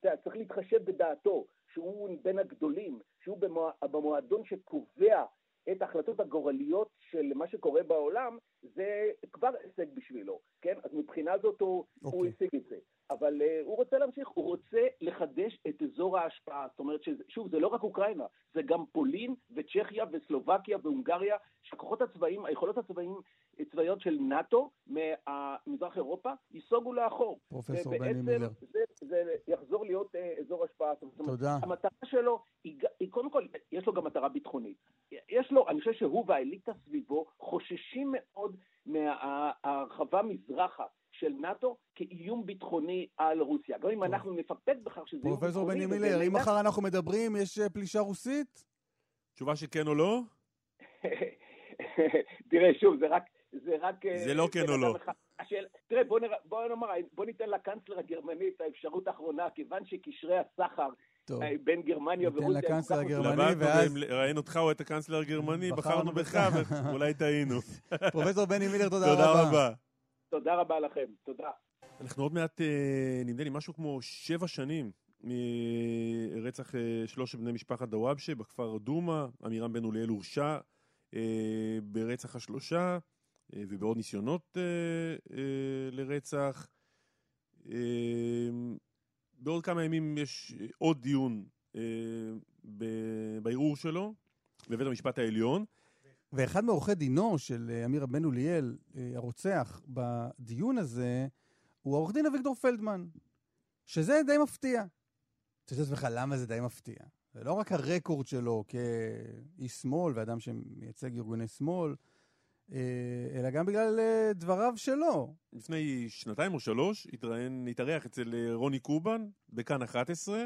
[SPEAKER 6] שצריך להתחשב בדעתו, שהוא בין הגדולים, שהוא במועדון שקובע את ההחלטות הגורליות של מה שקורה בעולם, זה כבר הישג בשבילו, כן? אז מבחינה זאת הוא, okay. הוא אוקיי. השיג את זה. אבל uh, הוא רוצה להמשיך, הוא רוצה לחדש את אזור ההשפעה. זאת אומרת, שוב, זה לא רק אוקראינה, זה גם פולין וצ'כיה וסלובקיה והונגריה, שהכוחות הצבאיים, היכולות הצבאיות של נאט"ו ממזרח אירופה, ייסוגו לאחור.
[SPEAKER 2] פרופסור בני מילר.
[SPEAKER 6] זה, זה יחזור להיות uh, אזור השפעה.
[SPEAKER 2] תודה.
[SPEAKER 6] המטרה שלו, היא, היא קודם כל, יש לו גם מטרה ביטחונית. יש לו, אני חושב שהוא והאליטה סביבו חוששים מאוד מההרחבה מזרחה של נאט"ו כאיום ביטחוני על רוסיה. גם אם אנחנו נפקפק בכך שזה איום
[SPEAKER 2] ביטחוני... פרופסור בני מילר, אם מחר אנחנו מדברים, יש אה, פלישה רוסית?
[SPEAKER 1] תשובה שכן או לא?
[SPEAKER 6] תראה, שוב, זה רק... זה רק...
[SPEAKER 1] אה, זה לא כן או לא.
[SPEAKER 6] השאל, תראה, בוא, נרא, בוא נאמר, בוא ניתן לקנצלר הגרמני את האפשרות האחרונה, כיוון שקשרי הסחר טוב. אה, בין גרמניה ורוסיה...
[SPEAKER 2] ניתן לקנצלר הגרמני, ואז...
[SPEAKER 1] ראינו אותך או את הקנצלר הגרמני, בחרנו בך, ואולי טעינו.
[SPEAKER 2] פרופסור בני מילר, תודה
[SPEAKER 1] רבה. תודה רבה.
[SPEAKER 6] תודה רבה לכם, תודה.
[SPEAKER 1] אנחנו עוד מעט, אה, נדמה לי, משהו כמו שבע שנים מרצח אה, שלושת בני משפחת דוואבשה בכפר דומא. עמירם בן אוליאל הורשע ברצח השלושה ובעוד ניסיונות לרצח. בעוד כמה ימים יש אה, עוד דיון אה, בערעור שלו בבית המשפט העליון.
[SPEAKER 2] ואחד מעורכי דינו של אה, אמיר בן אוליאל, אה, הרוצח, בדיון הזה, הוא העורך דין אביגדור פלדמן, שזה די מפתיע. אתה את עצמך למה זה די מפתיע. זה לא רק הרקורד שלו כאיש שמאל ואדם שמייצג ארגוני שמאל, אה, אלא גם בגלל דבריו שלו.
[SPEAKER 1] לפני שנתיים או שלוש התראיין, התארח אצל רוני קובן בכאן 11,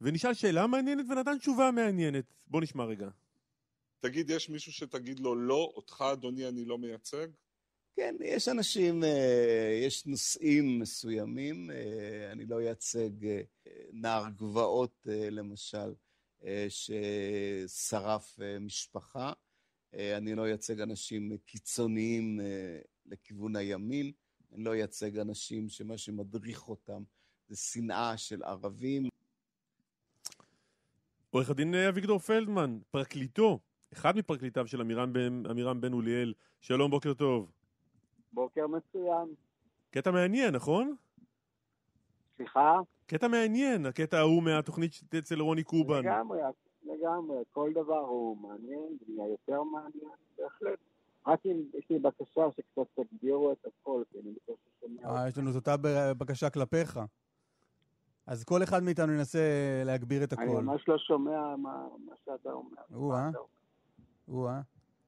[SPEAKER 1] ונשאל שאלה מעניינת ונתן תשובה מעניינת. בוא נשמע רגע.
[SPEAKER 7] תגיד, יש מישהו שתגיד לו לא, אותך אדוני אני לא מייצג?
[SPEAKER 8] כן, יש אנשים, יש נושאים מסוימים, אני לא אייצג נער גבעות למשל, ששרף משפחה. אה, אני לא אייצג אנשים קיצוניים אה, לכיוון הימין, אני לא אייצג אנשים שמה שמדריך אותם זה שנאה של ערבים.
[SPEAKER 1] עורך הדין אה, אביגדור פלדמן, פרקליטו, אחד מפרקליטיו של עמירם בן, עמירם בן אוליאל, שלום, בוקר טוב.
[SPEAKER 9] בוקר מצוין.
[SPEAKER 1] קטע מעניין, נכון?
[SPEAKER 9] סליחה?
[SPEAKER 1] קטע מעניין, הקטע ההוא מהתוכנית אצל רוני קובן.
[SPEAKER 9] לגמרי, לגמרי, כל דבר הוא מעניין, נהיה יותר מעניין, בהחלט. רק אם יש לי בקשה שקצת תגדירו את הכל, כי אני בקושי שומע...
[SPEAKER 2] אה, יש לנו את אותה בקשה כלפיך. אז כל אחד מאיתנו ינסה להגביר את הקול.
[SPEAKER 9] אני ממש לא שומע מה, מה שאתה אומר.
[SPEAKER 2] או-אה. או-אה.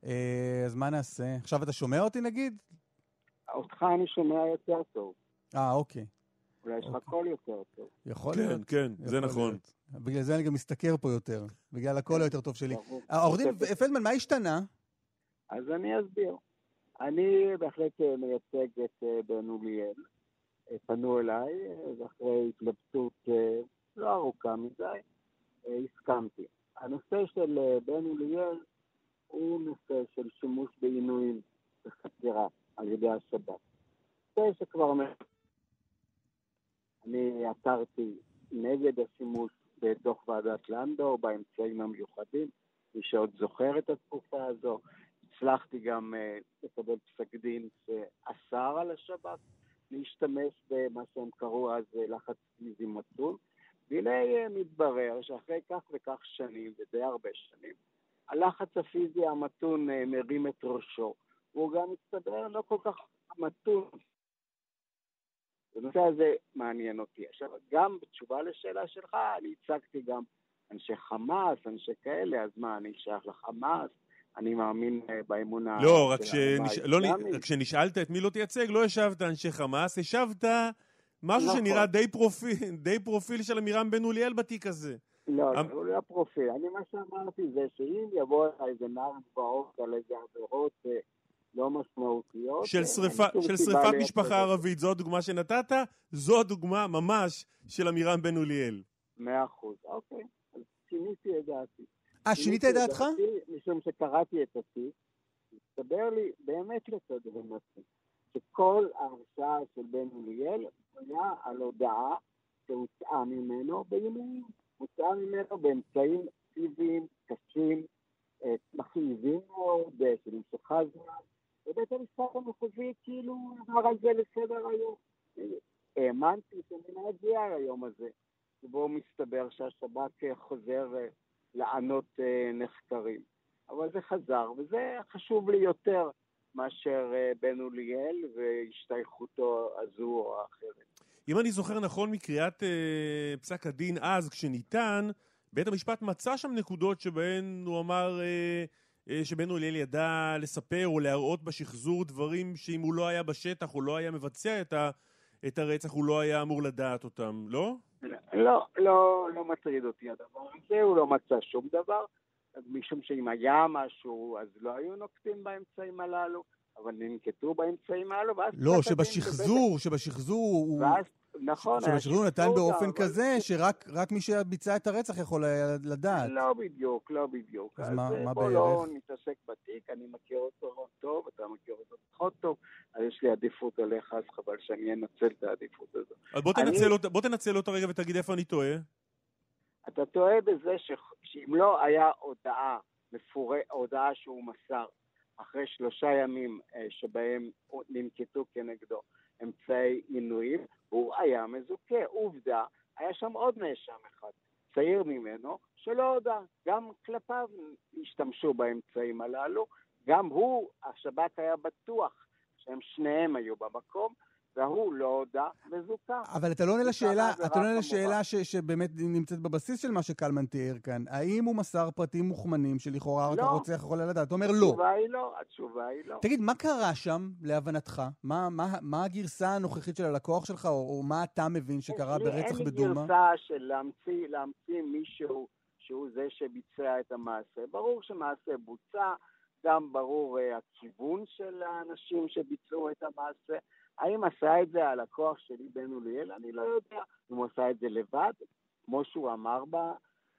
[SPEAKER 2] אה, אז מה נעשה? עכשיו אתה שומע אותי נגיד?
[SPEAKER 9] אותך אני שומע יותר טוב.
[SPEAKER 2] אה, אוקיי.
[SPEAKER 9] אולי יש לך אוקיי. קול יותר טוב.
[SPEAKER 2] יכול
[SPEAKER 1] כן,
[SPEAKER 2] להיות.
[SPEAKER 1] כן, כן, זה נכון.
[SPEAKER 2] להיות. בגלל זה אני גם משתכר פה יותר, בגלל הקול היותר טוב שלי. עורך דין פלדמן, מה השתנה?
[SPEAKER 9] אז אני אסביר. אני בהחלט אה, מייצג את אה, בן אוליאל. אה, פנו אליי, ואחרי התלבטות לא ארוכה מדי, הסכמתי. הנושא של בן אוליאל הוא נושא של שימוש בעינויים בחקירה על ידי השב"כ. נושא שכבר אני עתרתי נגד השימוש בדוח ועדת לנדאו באמצעים המיוחדים, מי שעוד זוכר את התקופה הזו. הצלחתי גם uh, לקבל פסק דין שאסר על השב"כ להשתמש במה שהם קראו אז uh, לחץ פיזי מתון. והנה uh, מתברר שאחרי כך וכך שנים, ודי הרבה שנים, הלחץ הפיזי המתון uh, מרים את ראשו. והוא גם מסתבר לא כל כך מתון. הנושא הזה מעניין אותי. עכשיו, גם בתשובה לשאלה שלך, אני הצגתי גם אנשי חמאס, אנשי כאלה, אז מה, אני שייך לחמאס? אני מאמין אה, באמון ה...
[SPEAKER 1] לא, רק לא, כשנשאלת את מי לא תייצג, לא השבת אנשי חמאס, השבת משהו נכון. שנראה די פרופיל, די פרופיל של עמירם בן אוליאל בתיק הזה.
[SPEAKER 9] לא, לא, הוא לא פרופיל. אני, מה שאמרתי זה שאם יבוא איזה נער גבעות על איזה עבירות אה, לא משמעותיות...
[SPEAKER 1] של, שריפה, של שריפת משפחה ערבית, זו הדוגמה שנתת? זו הדוגמה ממש של עמירם בן אוליאל.
[SPEAKER 9] מאה אחוז, אוקיי. אז שיניתי את דעתי.
[SPEAKER 2] אה, שינית את דעתך?
[SPEAKER 9] משום שקראתי את התיק, הסתבר לי באמת לתדהמתי, שכל ההרשעה של בן אוליאל היה על הודעה שהוצאה ממנו באימונים. הוצאה ממנו באמצעים פיזיים קשים, אה, מכאיבים מאוד, אה, שנמשכה זמן, ובית המשפט המחוזי כאילו עבר על זה לסדר היום. האמנתי שאני להגיע היום הזה, שבו מסתבר שהשב"כ חוזר אה, לענות נחקרים. אבל זה חזר, וזה חשוב לי יותר מאשר בן אוליאל והשתייכותו הזו או האחרת.
[SPEAKER 1] אם אני זוכר נכון מקריאת אה, פסק הדין אז, כשניתן, בית המשפט מצא שם נקודות שבהן הוא אמר אה, אה, שבן אוליאל ידע לספר או להראות בשחזור דברים שאם הוא לא היה בשטח או לא היה מבצע את, ה, את הרצח, הוא לא היה אמור לדעת אותם, לא?
[SPEAKER 9] לא, לא, לא מטריד אותי הדבר הזה, הוא לא מצא שום דבר, משום שאם היה משהו, אז לא היו נוקטים באמצעים הללו. אבל ננקטו באמצעים האלו, ואז...
[SPEAKER 2] לא, שבשחזור, שבשחזור הוא...
[SPEAKER 9] ואז, נכון,
[SPEAKER 2] שבשחזור הוא נתן באופן כזה, שרק מי שביצע את הרצח יכול לדעת.
[SPEAKER 9] לא בדיוק, לא בדיוק.
[SPEAKER 2] אז מה בערך?
[SPEAKER 9] בוא לא נתעסק בתיק, אני מכיר אותו טוב, אתה מכיר אותו פחות טוב, אז יש לי עדיפות עליך, אז חבל שאני אנצל את העדיפות הזאת.
[SPEAKER 1] אז בוא תנצל אותה רגע ותגיד איפה אני טועה.
[SPEAKER 9] אתה טועה בזה שאם לא היה הודעה, הודעה שהוא מסר, אחרי שלושה ימים אה, שבהם ננקטו כנגדו אמצעי עינויים, הוא היה מזוכה. עובדה, היה שם עוד נאשם אחד, צעיר ממנו, שלא הודה. גם כלפיו השתמשו באמצעים הללו. גם הוא, השב"כ היה בטוח שהם שניהם היו במקום, והוא לא הודה וזוכה.
[SPEAKER 2] אבל אתה לא עונה לשאלה, אתה לא עונה לשאלה ש, שבאמת נמצאת בבסיס של מה שקלמן תיאר כאן. האם הוא מסר פרטים מוכמנים שלכאורה
[SPEAKER 9] לא.
[SPEAKER 2] הרוצח יכול לדעת? אתה אומר לא.
[SPEAKER 9] התשובה היא לא, התשובה היא לא.
[SPEAKER 2] תגיד, מה קרה שם, להבנתך? מה, מה, מה הגרסה הנוכחית של הלקוח שלך, או, או מה אתה מבין שקרה ברצח בדומא?
[SPEAKER 9] אין לי גרסה של להמציא, להמציא מישהו שהוא זה שביצע את המעשה. ברור שמעשה בוצע, גם ברור uh, הכיוון של האנשים שביצעו את המעשה. האם עשה את זה הלקוח שלי בן אוליאל? אני לא יודע. אם הוא עשה את זה לבד, כמו שהוא אמר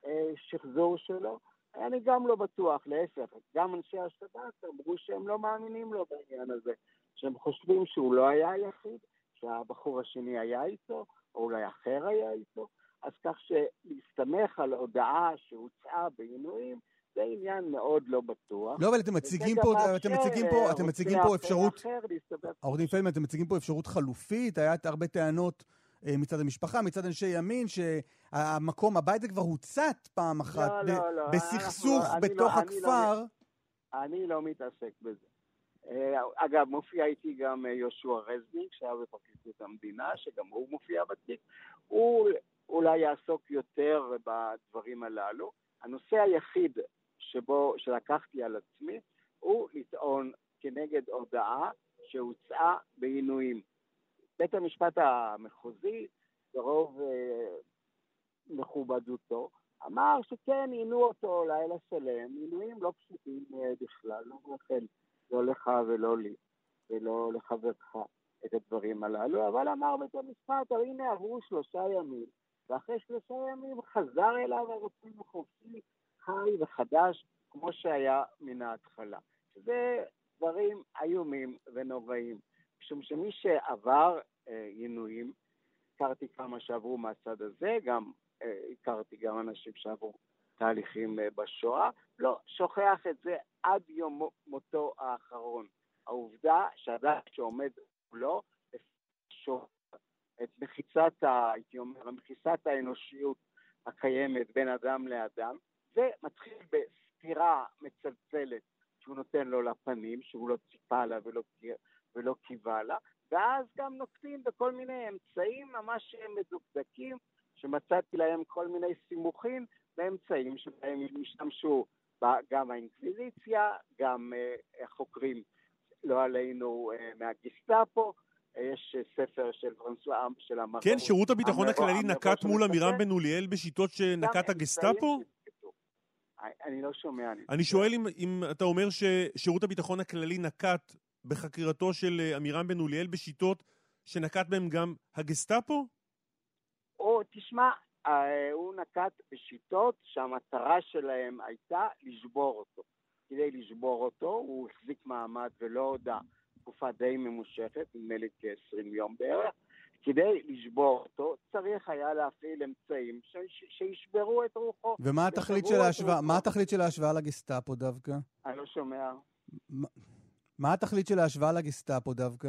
[SPEAKER 9] בשחזור שלו, אני גם לא בטוח, להפך. גם אנשי השב"כ אמרו שהם לא מאמינים לו בעניין הזה, שהם חושבים שהוא לא היה היחיד, שהבחור השני היה איתו, או אולי אחר היה איתו. אז כך שלהסתמך על הודעה שהוצאה בעינויים, זה עניין מאוד לא בטוח.
[SPEAKER 2] לא, אבל אתם מציגים פה, אתם מציגים פה, אתם מציגים פה אפשרות, עורך דין פלדמן, אתם מציגים פה אפשרות חלופית, היה הרבה טענות אה, מצד המשפחה, מצד אנשי ימין, שהמקום, הבית הזה כבר הוצת פעם אחת,
[SPEAKER 9] לא, לא, לא,
[SPEAKER 2] בסכסוך בתוך
[SPEAKER 9] לא,
[SPEAKER 2] הכפר.
[SPEAKER 9] אני לא מתעסק בזה. אה, אגב, מופיע איתי גם אה, יהושע רזניק, שהיה בפרקליטות המדינה, שגם הוא מופיע בתיק. הוא אולי יעסוק יותר בדברים הללו. הנושא היחיד שבו, שלקחתי על עצמי, הוא לטעון כנגד הודעה שהוצאה בעינויים. בית המשפט המחוזי, ברוב אה, מכובדותו, אמר שכן, עינו אותו לילה שלם, עינויים לא פשוטים אה, בכלל, לא רחל, לא לך ולא לי, ולא לחברך את הדברים הללו, אבל אמר בית המשפט, הנה עברו שלושה ימים, ואחרי שלושה ימים חזר אליו הרוצים החופשי, חי וחדש, כמו שהיה מן ההתחלה. זה דברים איומים ונוראים, משום שמי שעבר אה, עינויים, הכרתי כמה שעברו מהצד הזה, גם אה, הכרתי גם אנשים שעברו תהליכים אה, בשואה. לא, שוכח את זה עד יום מותו האחרון. העובדה שאדם שעומד מולו, את מחיצת, הייתי אומר, מחיצת האנושיות הקיימת בין אדם לאדם, זה מתחיל בסתירה מצלצלת שהוא נותן לו לפנים, שהוא לא ציפה לה ולא, ולא קיווה לה, ואז גם נוקטים בכל מיני אמצעים ממש מדוקדקים, שמצאתי להם כל מיני סימוכים באמצעים שבהם השתמשו גם האינקוויזיציה, גם uh, החוקרים, לא עלינו, uh, מהגיסטאפו, יש ספר של פרנסואה, של המראות.
[SPEAKER 1] כן, שירות הביטחון הכללי נקט מול עמירם בן אוליאל בשיטות שנקט הגסטאפו?
[SPEAKER 9] אני לא שומע.
[SPEAKER 1] אני שואל אם, אם אתה אומר ששירות הביטחון הכללי נקט בחקירתו של אה, עמירם בן אוליאל בשיטות שנקט בהם גם הגסטאפו?
[SPEAKER 9] או, תשמע, אה, הוא נקט בשיטות שהמטרה שלהם הייתה לשבור אותו. כדי לשבור אותו, הוא החזיק מעמד ולא הודה תקופה די ממושכת, נדמה לי כ-20 יום בערך. כדי לשבור אותו, צריך היה להפעיל אמצעים שישברו את רוחו.
[SPEAKER 2] ומה התכלית של ההשוואה? מה התכלית של ההשוואה לגסטאפו דווקא?
[SPEAKER 9] אני לא שומע.
[SPEAKER 2] מה התכלית של ההשוואה לגסטאפו דווקא?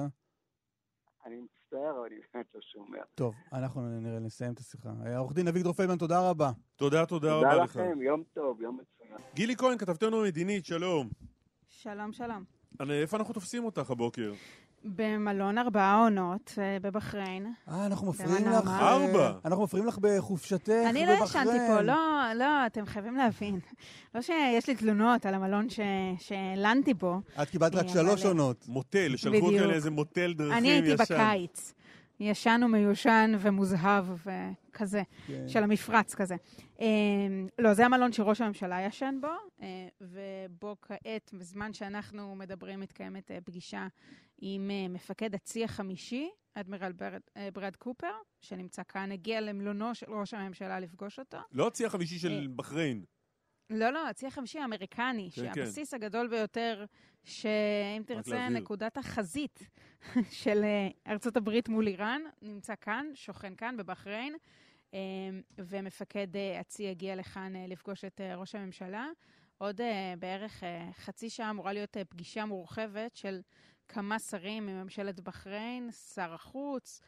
[SPEAKER 9] אני מצטער, אבל אני באמת לא שומע.
[SPEAKER 2] טוב, אנחנו נראה, נסיים את השיחה. עורך דין אביגדור פלדמן, תודה רבה.
[SPEAKER 1] תודה, תודה רבה לך.
[SPEAKER 9] תודה לכם, יום טוב, יום מצוין.
[SPEAKER 1] גילי כהן, כתבתנו מדינית, שלום.
[SPEAKER 10] שלום, שלום.
[SPEAKER 1] איפה אנחנו תופסים אותך הבוקר?
[SPEAKER 10] במלון ארבעה עונות אה, בבחריין.
[SPEAKER 2] אה, אנחנו מפריעים לך.
[SPEAKER 1] ארבע?
[SPEAKER 2] אנחנו מפריעים לך בחופשתך בבחריין.
[SPEAKER 10] אני לא ישנתי פה, לא, לא, אתם חייבים להבין. לא שיש לי תלונות על המלון שהלנתי בו.
[SPEAKER 2] את קיבלת רק שלוש עונות.
[SPEAKER 1] מוטל, שלחו אותך לאיזה מוטל דרכים ישן.
[SPEAKER 10] אני הייתי בקיץ. ישן ומיושן ומוזהב וכזה, כן. של המפרץ כזה. אה, לא, זה המלון שראש הממשלה ישן בו, אה, ובו כעת, בזמן שאנחנו מדברים, מתקיימת אה, פגישה עם מפקד הצי החמישי, אדמירל ברד, ברד קופר, שנמצא כאן, הגיע למלונו של ראש הממשלה לפגוש אותו.
[SPEAKER 1] לא הצי החמישי של בחריין.
[SPEAKER 10] לא, לא, הצי החמישי האמריקני, כן, שהבסיס כן. הגדול ביותר, שאם תרצה, נקודת החזית של אה, ארצות הברית מול איראן, נמצא כאן, שוכן כאן, בבחריין, אה, ומפקד אה, הצי הגיע לכאן לפגוש את ראש הממשלה. עוד בערך חצי שעה אמורה להיות פגישה מורחבת של כמה שרים מממשלת בחריין, שר החוץ,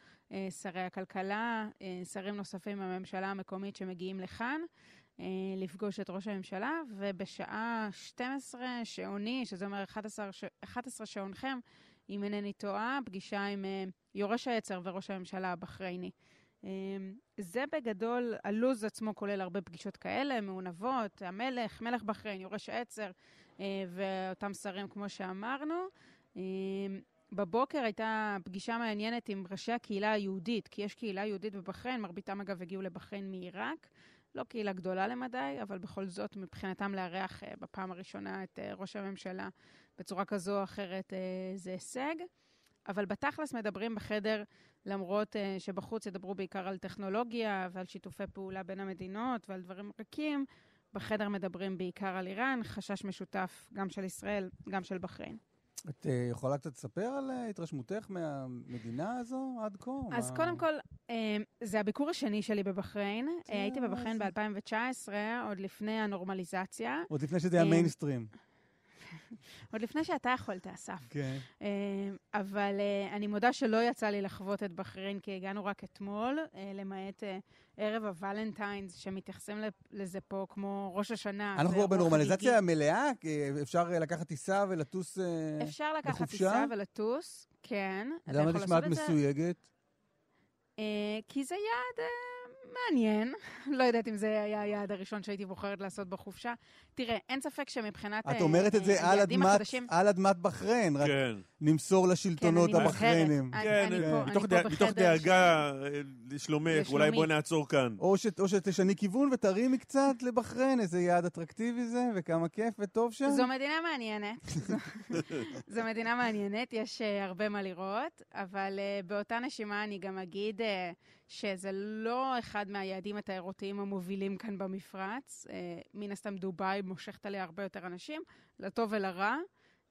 [SPEAKER 10] שרי הכלכלה, שרים נוספים מהממשלה המקומית שמגיעים לכאן. אה, לפגוש את ראש הממשלה, ובשעה 12 שעוני, שזה אומר 11, 11 שעונכם, אם אינני טועה, פגישה עם אה, יורש העצר וראש הממשלה הבחרייני. אה, זה בגדול, הלו"ז עצמו כולל הרבה פגישות כאלה, מעונבות, המלך, מלך בחריין, יורש העצר ואותם שרים כמו שאמרנו. בבוקר הייתה פגישה מעניינת עם ראשי הקהילה היהודית, כי יש קהילה יהודית בבחריין, מרביתם אגב הגיעו לבחריין מעיראק. לא קהילה גדולה למדי, אבל בכל זאת, מבחינתם לארח uh, בפעם הראשונה את ראש הממשלה בצורה כזו או אחרת uh, זה הישג. אבל בתכלס מדברים בחדר, למרות uh, שבחוץ ידברו בעיקר על טכנולוגיה ועל שיתופי פעולה בין המדינות ועל דברים ריקים, בחדר מדברים בעיקר על איראן, חשש משותף גם של ישראל, גם של בחריין.
[SPEAKER 2] את uh, יכולה קצת לספר על uh, התרשמותך מהמדינה הזו עד כה?
[SPEAKER 10] אז מה... קודם כל, uh, זה הביקור השני שלי בבחריין. הייתי בבחריין ב-2019, עוד לפני הנורמליזציה.
[SPEAKER 2] עוד לפני שזה היה מיינסטרים.
[SPEAKER 10] עוד לפני שאתה יכולת, אסף.
[SPEAKER 2] כן.
[SPEAKER 10] Uh, אבל uh, אני מודה שלא יצא לי לחוות את בחריין, כי הגענו רק אתמול, uh, למעט ערב הוולנטיינס, שמתייחסים לזה פה כמו ראש השנה.
[SPEAKER 2] אנחנו כבר בנורמליזציה מלאה? אפשר לקחת טיסה ולטוס בחופשה?
[SPEAKER 10] אפשר לקחת טיסה ולטוס, כן.
[SPEAKER 2] למה נשמעת מסויגת?
[SPEAKER 10] כי זה יעד... מעניין. לא יודעת אם זה היה היעד הראשון שהייתי בוחרת לעשות בחופשה. תראה, אין ספק שמבחינת
[SPEAKER 2] את אומרת את זה אה, על אדמת, בחריין, רק כן. נמסור לשלטונות
[SPEAKER 10] כן,
[SPEAKER 2] הבחריינים.
[SPEAKER 1] כן, אני, אני, פה, מתוך, אני פה מתוך דאגה. אה, לשלומך, אולי בוא נעצור כאן.
[SPEAKER 2] או, ש, או שתשני כיוון ותרימי קצת לבחריין, איזה יעד אטרקטיבי זה, וכמה כיף וטוב שם.
[SPEAKER 10] זו מדינה מעניינת. זו, מדינה מעניינת, יש uh, הרבה מה לראות, אבל באותה נשימה אני גם אגיד... שזה לא אחד מהיעדים התיירותיים המובילים כאן במפרץ. אה, מן הסתם דובאי מושכת עליה הרבה יותר אנשים, לטוב ולרע.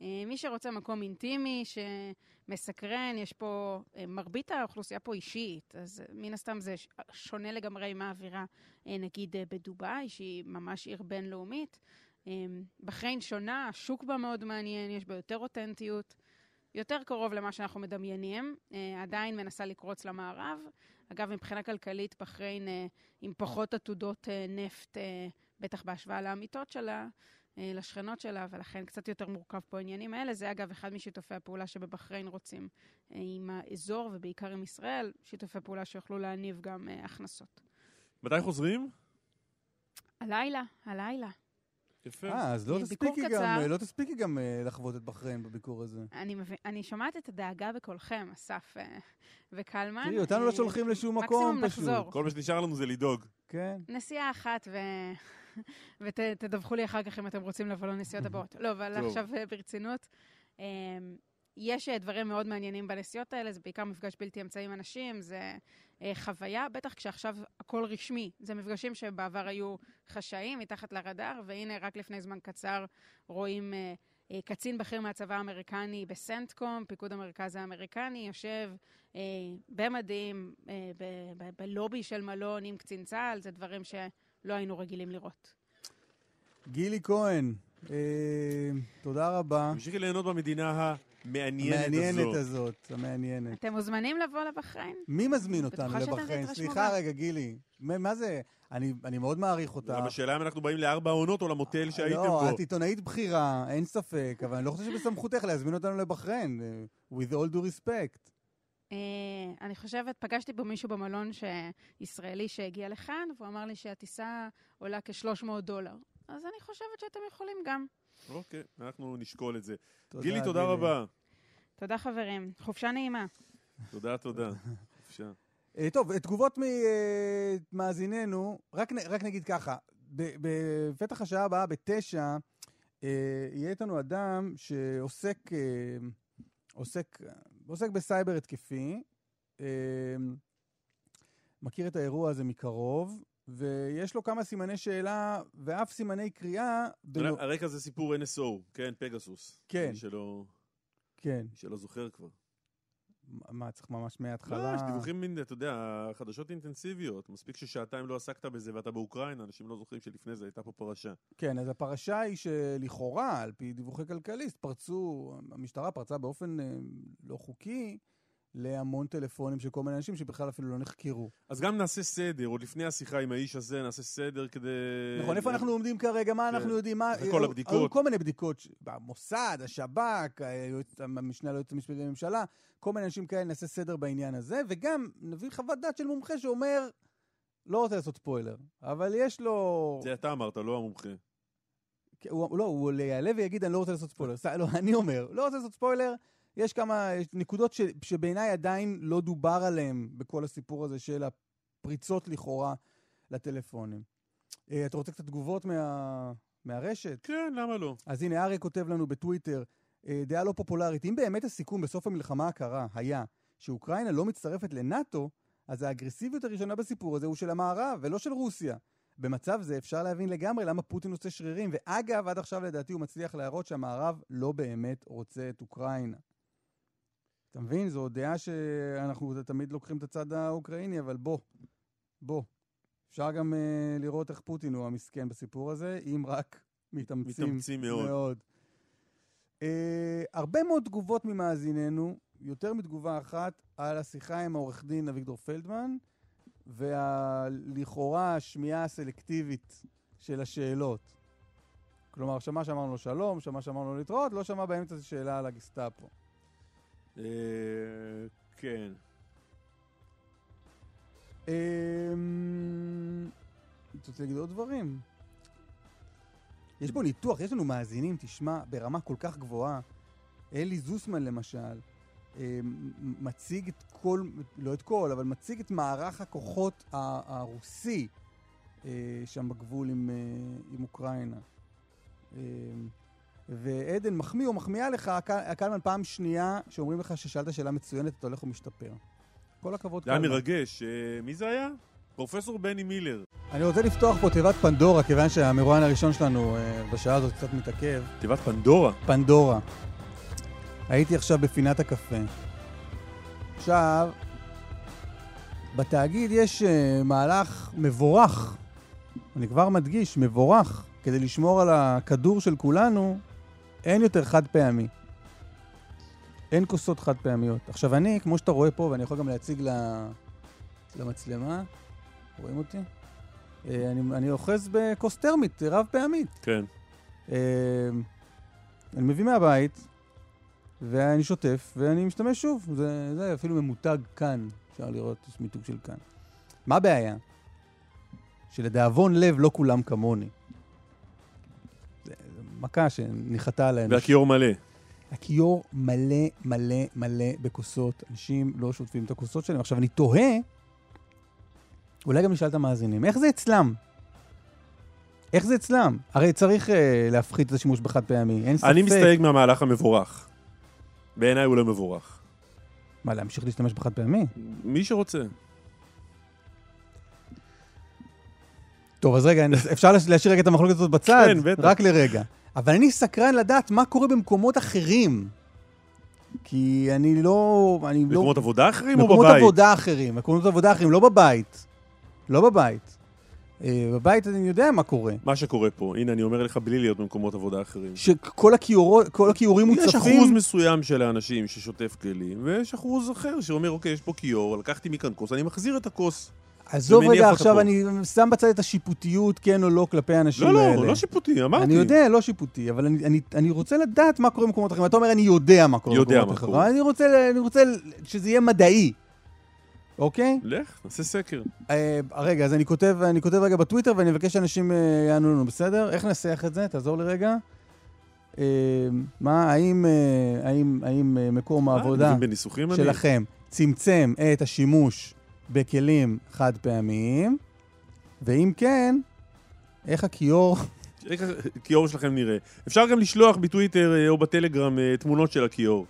[SPEAKER 10] אה, מי שרוצה מקום אינטימי, שמסקרן, יש פה, אה, מרבית האוכלוסייה פה אישית, אז מן הסתם זה שונה לגמרי מהאווירה, נגיד בדובאי, שהיא ממש עיר בינלאומית. בחריין שונה, השוק בה מאוד מעניין, יש בה יותר אותנטיות, יותר קרוב למה שאנחנו מדמיינים, עדיין מנסה לקרוץ למערב. אגב, מבחינה כלכלית, בחריין עם פחות עתודות נפט, בטח בהשוואה לאמיתות שלה, אה, לשכנות שלה, ולכן קצת יותר מורכב פה העניינים האלה. זה אגב אחד משיתופי הפעולה שבבחריין רוצים אה, עם האזור, ובעיקר עם ישראל, שיתופי פעולה שיוכלו להניב גם אה, הכנסות.
[SPEAKER 1] מתי חוזרים?
[SPEAKER 10] הלילה, הלילה.
[SPEAKER 1] יפה.
[SPEAKER 2] אה, אז לא תספיקי, גם, לא תספיקי גם לחוות את בחריין בביקור הזה.
[SPEAKER 10] אני, מבין, אני שומעת את הדאגה בקולכם, אסף וקלמן.
[SPEAKER 2] תראי, אותנו לא שולחים לשום מקום פשוט. נחזור.
[SPEAKER 1] כל מה שנשאר לנו זה לדאוג.
[SPEAKER 2] כן.
[SPEAKER 10] נסיעה אחת ו... ותדווחו לי אחר כך אם אתם רוצים לבוא לנסיעות הבאות. לא, אבל עכשיו אה, ברצינות. אמ, יש אה, דברים מאוד מעניינים בנסיעות האלה, זה בעיקר מפגש בלתי אמצעי עם אנשים, זה אה, חוויה, בטח כשעכשיו הכל רשמי. זה מפגשים שבעבר היו חשאיים, מתחת לרדאר, והנה רק לפני זמן קצר רואים קצין בכיר מהצבא האמריקני בסנטקום, פיקוד המרכז האמריקני, יושב במדים, בלובי של מלון עם קצין צה"ל, זה דברים ש... לא היינו רגילים לראות.
[SPEAKER 2] גילי כהן, אה, תודה רבה.
[SPEAKER 1] תמשיכי ליהנות במדינה המעניינת הזאת.
[SPEAKER 2] המעניינת הזאת, המעניינת.
[SPEAKER 10] אתם מוזמנים לבוא לבחריין?
[SPEAKER 2] מי מזמין אותנו לבחריין? סליחה רגע, גילי. מה זה? אני, אני מאוד מעריך אותך.
[SPEAKER 1] גם השאלה אם אנחנו באים לארבע עונות או למוטל שהייתם לא, בו.
[SPEAKER 2] לא, את עיתונאית בכירה, אין ספק, אבל אני לא חושב שבסמכותך להזמין אותנו לבחריין, uh, with all due respect.
[SPEAKER 10] Uh, אני חושבת, פגשתי פה מישהו במלון ישראלי שהגיע לכאן, והוא אמר לי שהטיסה עולה כ-300 דולר. אז אני חושבת שאתם יכולים גם.
[SPEAKER 1] אוקיי, okay, אנחנו נשקול את זה. תודה, גילי, תודה גילי. רבה.
[SPEAKER 10] תודה, חברים. חופשה נעימה.
[SPEAKER 1] תודה, תודה. חופשה.
[SPEAKER 2] Uh, טוב, תגובות ממאזיננו, רק, רק נגיד ככה, בפתח השעה הבאה, בתשע, uh, יהיה איתנו אדם שעוסק... Uh, עוסק, עוסק בסייבר התקפי, אמ, מכיר את האירוע הזה מקרוב, ויש לו כמה סימני שאלה ואף סימני קריאה.
[SPEAKER 1] בנו... הרקע זה סיפור NSO, כן, פגסוס.
[SPEAKER 2] כן.
[SPEAKER 1] מי שלא...
[SPEAKER 2] כן.
[SPEAKER 1] מי שלא זוכר כבר.
[SPEAKER 2] מה, צריך ממש מההתחלה?
[SPEAKER 1] לא, יש דיווחים מין, אתה יודע, חדשות אינטנסיביות. מספיק ששעתיים לא עסקת בזה ואתה באוקראינה, אנשים לא זוכרים שלפני זה הייתה פה פרשה.
[SPEAKER 2] כן, אז הפרשה היא שלכאורה, על פי דיווחי כלכליסט, פרצו, המשטרה פרצה באופן אה, לא חוקי להמון טלפונים של כל מיני אנשים שבכלל אפילו לא נחקרו.
[SPEAKER 1] אז גם נעשה סדר, עוד לפני השיחה עם האיש הזה, נעשה סדר כדי...
[SPEAKER 2] נכון, איפה אנחנו עומדים כרגע, מה אנחנו כן. יודעים, מה...
[SPEAKER 1] וכל הבדיקות. היו
[SPEAKER 2] כל מיני בדיקות, המוסד, השב"כ, המשנה ליועצת המשפטית לממשלה, כל מיני אנשים כאלה, נעשה סדר בעניין הזה, וגם נביא חוות דעת של מומחה שאומר, לא רוצה לעשות ספוילר, אבל יש לו...
[SPEAKER 1] זה אתה אמרת, לא המומחה.
[SPEAKER 2] הוא, לא, הוא יעלה ויגיד, אני לא רוצה לעשות ספוילר. לא, אני אומר, לא רוצה לעשות ספוילר, יש כמה נקודות ש, שבעיניי עדיין לא דובר עליהן בכל הסיפור הזה של הפריצות לכאורה לטלפונים. Uh, אתה רוצה קצת תגובות מה, מהרשת?
[SPEAKER 1] כן, למה לא?
[SPEAKER 2] אז הנה, ארי כותב לנו בטוויטר, uh, דעה לא פופולרית, אם באמת הסיכום בסוף המלחמה הקרה היה שאוקראינה לא מצטרפת לנאט"ו, אז האגרסיביות הראשונה בסיפור הזה הוא של המערב ולא של רוסיה. במצב זה אפשר להבין לגמרי למה פוטין עושה שרירים, ואגב, עד עכשיו לדעתי הוא מצליח להראות שהמערב לא באמת רוצה את אוקראינה. אתה מבין? זו דעה שאנחנו תמיד לוקחים את הצד האוקראיני, אבל בוא, בוא. אפשר גם uh, לראות איך פוטין הוא המסכן בסיפור הזה, אם רק מתאמצים,
[SPEAKER 1] מתאמצים מאוד. מאוד.
[SPEAKER 2] Uh, הרבה מאוד תגובות ממאזיננו, יותר מתגובה אחת, על השיחה עם העורך דין אביגדור פלדמן, ולכאורה השמיעה הסלקטיבית של השאלות. כלומר, שמע שאמרנו לו שלום, שמע שאמרנו לו להתראות, לא שמע באמצע שאלה על הגסטאפו.
[SPEAKER 1] אה, כן.
[SPEAKER 2] אמ, אני רוצה להגיד עוד דברים. יש פה ניתוח, יש לנו מאזינים, תשמע, ברמה כל כך גבוהה. אלי זוסמן למשל, אמ, מציג את כל, לא את כל, אבל מציג את מערך הכוחות הרוסי אה, שם בגבול עם, אה, עם אוקראינה. ועדן מחמיא או מחמיאה לך, הקלמן פעם שנייה שאומרים לך ששאלת שאלה מצוינת, אתה הולך ומשתפר. כל הכבוד,
[SPEAKER 1] קלמן. זה היה מרגש. אה, מי זה היה? פרופסור בני מילר.
[SPEAKER 2] אני רוצה לפתוח פה תיבת פנדורה, כיוון שהמרואיין הראשון שלנו בשעה הזאת קצת מתעכב.
[SPEAKER 1] תיבת פנדורה?
[SPEAKER 2] פנדורה. הייתי עכשיו בפינת הקפה. עכשיו, בתאגיד יש uh, מהלך מבורך, אני כבר מדגיש, מבורך, כדי לשמור על הכדור של כולנו, אין יותר חד פעמי. אין כוסות חד פעמיות. עכשיו אני, כמו שאתה רואה פה, ואני יכול גם להציג למצלמה, רואים אותי? אה, אני, אני אוחז בכוס טרמית, רב פעמית.
[SPEAKER 1] כן.
[SPEAKER 2] אה, אני מביא מהבית, ואני שוטף, ואני משתמש שוב. זה, זה אפילו ממותג כאן, אפשר לראות, יש מיתוג של כאן. מה הבעיה? שלדאבון לב לא כולם כמוני. מכה שניחתה על האנוש.
[SPEAKER 1] והכיור מלא.
[SPEAKER 2] הכיור מלא מלא מלא בכוסות. אנשים לא שוטפים את הכוסות שלהם. עכשיו, אני תוהה, אולי גם נשאל את המאזינים, איך זה אצלם? איך זה אצלם? הרי צריך uh, להפחית את השימוש בחד פעמי, אין ספק.
[SPEAKER 1] אני מסתייג מהמהלך המבורך. בעיניי הוא לא מבורך.
[SPEAKER 2] מה, להמשיך להשתמש בחד פעמי?
[SPEAKER 1] מי שרוצה.
[SPEAKER 2] טוב, אז רגע, אפשר להשאיר רגע את המחלוקת הזאת בצד?
[SPEAKER 1] כן, בטח.
[SPEAKER 2] רק לרגע. אבל אני סקרן לדעת מה קורה במקומות אחרים. כי אני לא... אני
[SPEAKER 1] מקומות
[SPEAKER 2] לא...
[SPEAKER 1] עבודה אחרים או בבית?
[SPEAKER 2] עבודה אחרים, מקומות עבודה אחרים, לא בבית. לא בבית. אה, בבית אני יודע מה קורה.
[SPEAKER 1] מה שקורה פה, הנה אני אומר לך בלי להיות במקומות עבודה אחרים.
[SPEAKER 2] שכל הכיורות, כל הכיורים מוצפים.
[SPEAKER 1] יש אחוז מסוים של האנשים ששוטף כלים, ויש אחוז אחר שאומר, אוקיי, יש פה כיור, לקחתי מכאן כוס, אני מחזיר את הכוס.
[SPEAKER 2] עזוב רגע, עכשיו
[SPEAKER 1] פה.
[SPEAKER 2] אני שם בצד את השיפוטיות, כן או לא, כלפי האנשים
[SPEAKER 1] לא,
[SPEAKER 2] האלה.
[SPEAKER 1] לא, לא שיפוטי, אמרתי.
[SPEAKER 2] אני יודע, לא שיפוטי, אבל אני, אני, אני רוצה לדעת מה קורה במקומות אחרים. אתה אומר, אני יודע מה קורה במקומות אחרים. אני רוצה, אני רוצה שזה יהיה מדעי, אוקיי?
[SPEAKER 1] לך, נעשה סקר.
[SPEAKER 2] אה, רגע, אז אני כותב, אני כותב רגע בטוויטר ואני מבקש שאנשים אה, יענו לנו, בסדר? איך ננסח את זה? תעזור לי רגע. אה, מה, האם, אה, האם, האם מקום העבודה? שלכם צמצם את השימוש בכלים חד פעמיים? ואם כן, איך הכיור...
[SPEAKER 1] איך הכיור שלכם נראה. אפשר גם לשלוח בטוויטר אה, או בטלגרם אה, תמונות של הכיור.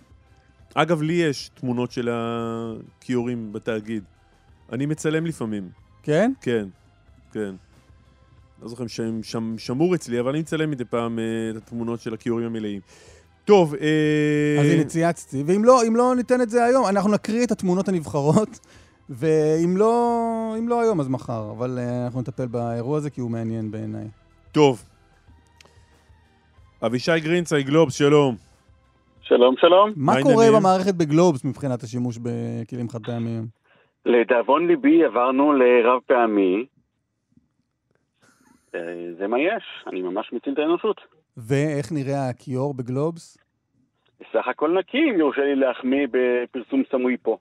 [SPEAKER 1] אגב, לי יש תמונות של הכיורים בתאגיד. אני מצלם לפעמים.
[SPEAKER 2] כן?
[SPEAKER 1] כן, כן. לא זוכר אם שם, שמור אצלי, אבל אני מצלם מדי פעם אה, את התמונות של הכיורים המלאים. טוב, אה...
[SPEAKER 2] אז הנה צייצתי, ואם לא, לא ניתן את זה היום, אנחנו נקריא את התמונות הנבחרות, ואם לא, אם לא היום אז מחר, אבל uh, אנחנו נטפל באירוע הזה כי הוא מעניין בעיניי.
[SPEAKER 1] טוב. אבישי גרינצייג, גלובס, שלום.
[SPEAKER 11] שלום, שלום.
[SPEAKER 2] מה קורה
[SPEAKER 1] העניינים?
[SPEAKER 2] במערכת בגלובס מבחינת השימוש בכלים חד פעמיים?
[SPEAKER 11] לדאבון ליבי עברנו לרב פעמי. אה, זה מה יש, אני ממש מציל את האנושות.
[SPEAKER 2] ואיך נראה הכיור בגלובס?
[SPEAKER 11] סך הכל נקי, אם יורשה לי להחמיא בפרסום סמוי פה.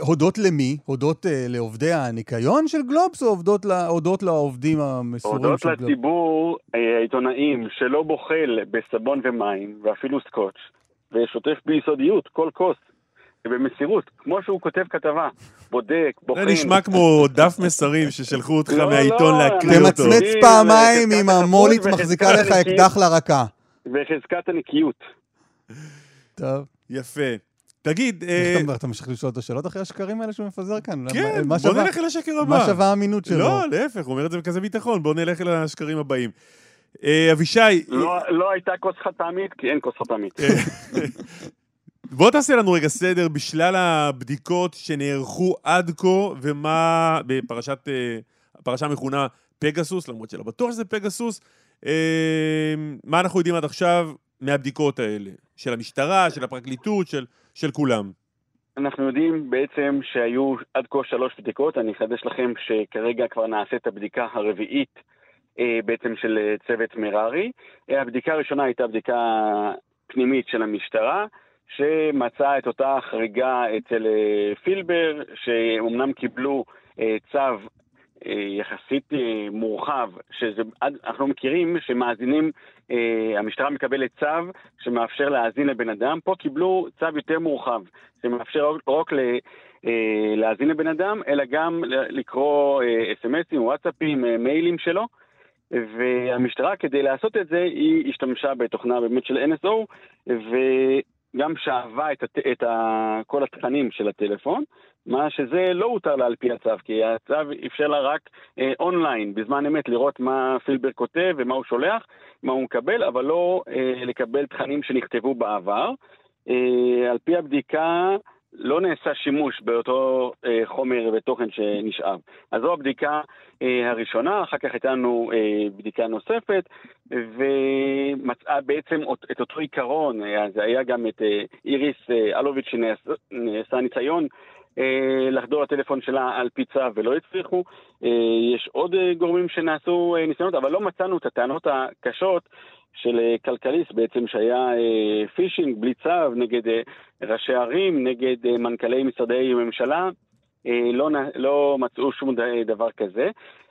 [SPEAKER 2] הודות למי? הודות uh, לעובדי הניקיון של גלובס או הודות, לה, הודות לעובדים המסורים
[SPEAKER 11] הודות
[SPEAKER 2] של גלובס?
[SPEAKER 11] לציבור אה, העיתונאים שלא בוחל בסבון ומים, ואפילו סקוץ', ושוטף ביסודיות כל כוס, ובמסירות, כמו שהוא כותב כתבה, בודק, בוחן.
[SPEAKER 1] זה נשמע כמו דף מסרים ששלחו אותך
[SPEAKER 11] לא,
[SPEAKER 1] מהעיתון
[SPEAKER 11] לא,
[SPEAKER 1] להקריא אותו.
[SPEAKER 2] תמצמץ פעמיים אם המולית מחזיקה לך. אקדח לרקה.
[SPEAKER 11] וחזקת הנקיות.
[SPEAKER 2] טוב.
[SPEAKER 1] יפה. תגיד, אה,
[SPEAKER 2] אתה ממשיך לשאול אותו שאלות אחרי השקרים האלה שהוא מפזר כאן?
[SPEAKER 1] כן,
[SPEAKER 2] מה
[SPEAKER 1] בוא נלך אל השקר הבא.
[SPEAKER 2] מה שווה האמינות שלו?
[SPEAKER 1] לא, להפך, הוא אומר את זה בכזה ביטחון. בוא נלך אל השקרים הבאים. אה, אבישי,
[SPEAKER 11] לא, לא הייתה כוס חד פעמית, כי אין כוס חד פעמית.
[SPEAKER 1] אה, בוא תעשה לנו רגע סדר בשלל הבדיקות שנערכו עד כה, ומה בפרשת, הפרשה מכונה פגסוס, למרות שלא בטוח שזה פגסוס, מה אנחנו יודעים עד עכשיו מהבדיקות האלה? של המשטרה, של הפרקליטות, של, של כולם.
[SPEAKER 11] אנחנו יודעים בעצם שהיו עד כה שלוש בדיקות, אני אחדש לכם שכרגע כבר נעשית הבדיקה הרביעית אה, בעצם של אה, צוות מררי. אה, הבדיקה הראשונה הייתה בדיקה פנימית של המשטרה, שמצאה את אותה חריגה אצל פילבר, שאומנם קיבלו צו יחסית אה, מורחב, שאנחנו מכירים שמאזינים, אה, המשטרה מקבלת צו שמאפשר להאזין לבן אדם, פה קיבלו צו יותר מורחב, שמאפשר לא רק ל- אה, להאזין לבן אדם, אלא גם לקרוא אה, אס.אם.אסים, וואטסאפים, אה, מיילים שלו. והמשטרה, כדי לעשות את זה, היא השתמשה בתוכנה באמת של NSO, גם שאבה את, הת... את ה... כל התכנים של הטלפון, מה שזה לא הותר לה על פי הצו, כי הצו אפשר לה רק אה, אונליין, בזמן אמת, לראות מה פילבר כותב ומה הוא שולח, מה הוא מקבל, אבל לא אה, לקבל תכנים שנכתבו בעבר. אה, על פי הבדיקה, לא נעשה שימוש באותו אה, חומר ותוכן שנשאב. אז זו הבדיקה אה, הראשונה, אחר כך הייתה לנו אה, בדיקה נוספת, ומצאה בעצם את אותו עיקרון, אה, זה היה גם את אה, איריס אה, אלוביץ' שנעשה ניסיון לחדור לטלפון שלה על פי צו ולא הצליחו. אה, יש עוד אה, גורמים שנעשו אה, ניסיונות, אבל לא מצאנו את הטענות הקשות של אה, כלכליסט בעצם, שהיה אה, פישינג בלי צו נגד אה, ראשי ערים, נגד מנכ"לי משרדי ממשלה, לא, לא מצאו שום דבר כזה.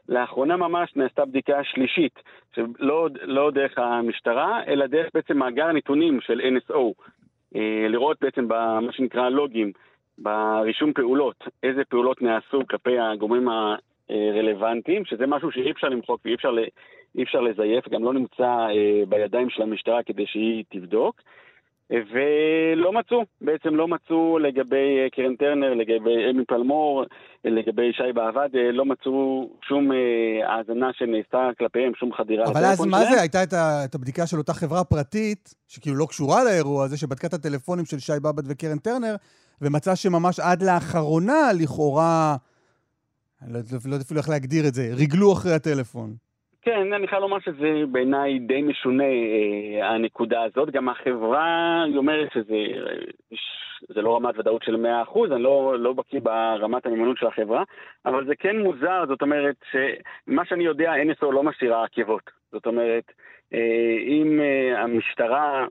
[SPEAKER 11] לאחרונה ממש נעשתה בדיקה שלישית, שלא לא דרך המשטרה, אלא דרך בעצם מאגר נתונים של NSO. לראות בעצם במה שנקרא לוגים, ברישום פעולות, איזה פעולות נעשו כלפי הגורמים הרלוונטיים, שזה משהו שאי אפשר למחוק ואי אפשר אי אפשר לזייף, גם לא נמצא אה, בידיים של המשטרה כדי שהיא תבדוק. ולא מצאו, בעצם לא מצאו לגבי אה, קרן טרנר, לגבי אמי פלמור, לגבי שי בעבד, אה, לא מצאו שום האזנה שנעשתה כלפיהם, שום חדירה.
[SPEAKER 2] אבל אז מה זה? הייתה את, ה, את הבדיקה של אותה חברה פרטית, שכאילו לא קשורה לאירוע הזה, שבדקה את הטלפונים של שי בעבד וקרן טרנר, ומצאה שממש עד לאחרונה, לכאורה, אני לא יודע לא אפילו איך להגדיר את זה, ריגלו אחרי הטלפון.
[SPEAKER 11] כן, אני חייב לומר שזה בעיניי די משונה, אה, הנקודה הזאת. גם החברה, היא אומרת שזה זה לא רמת ודאות של 100%, אני לא, לא בקיא ברמת המימונות של החברה, אבל זה כן מוזר, זאת אומרת שמה שאני יודע, NSO לא משאירה עקבות. זאת אומרת, אה, אם אה, המשטרה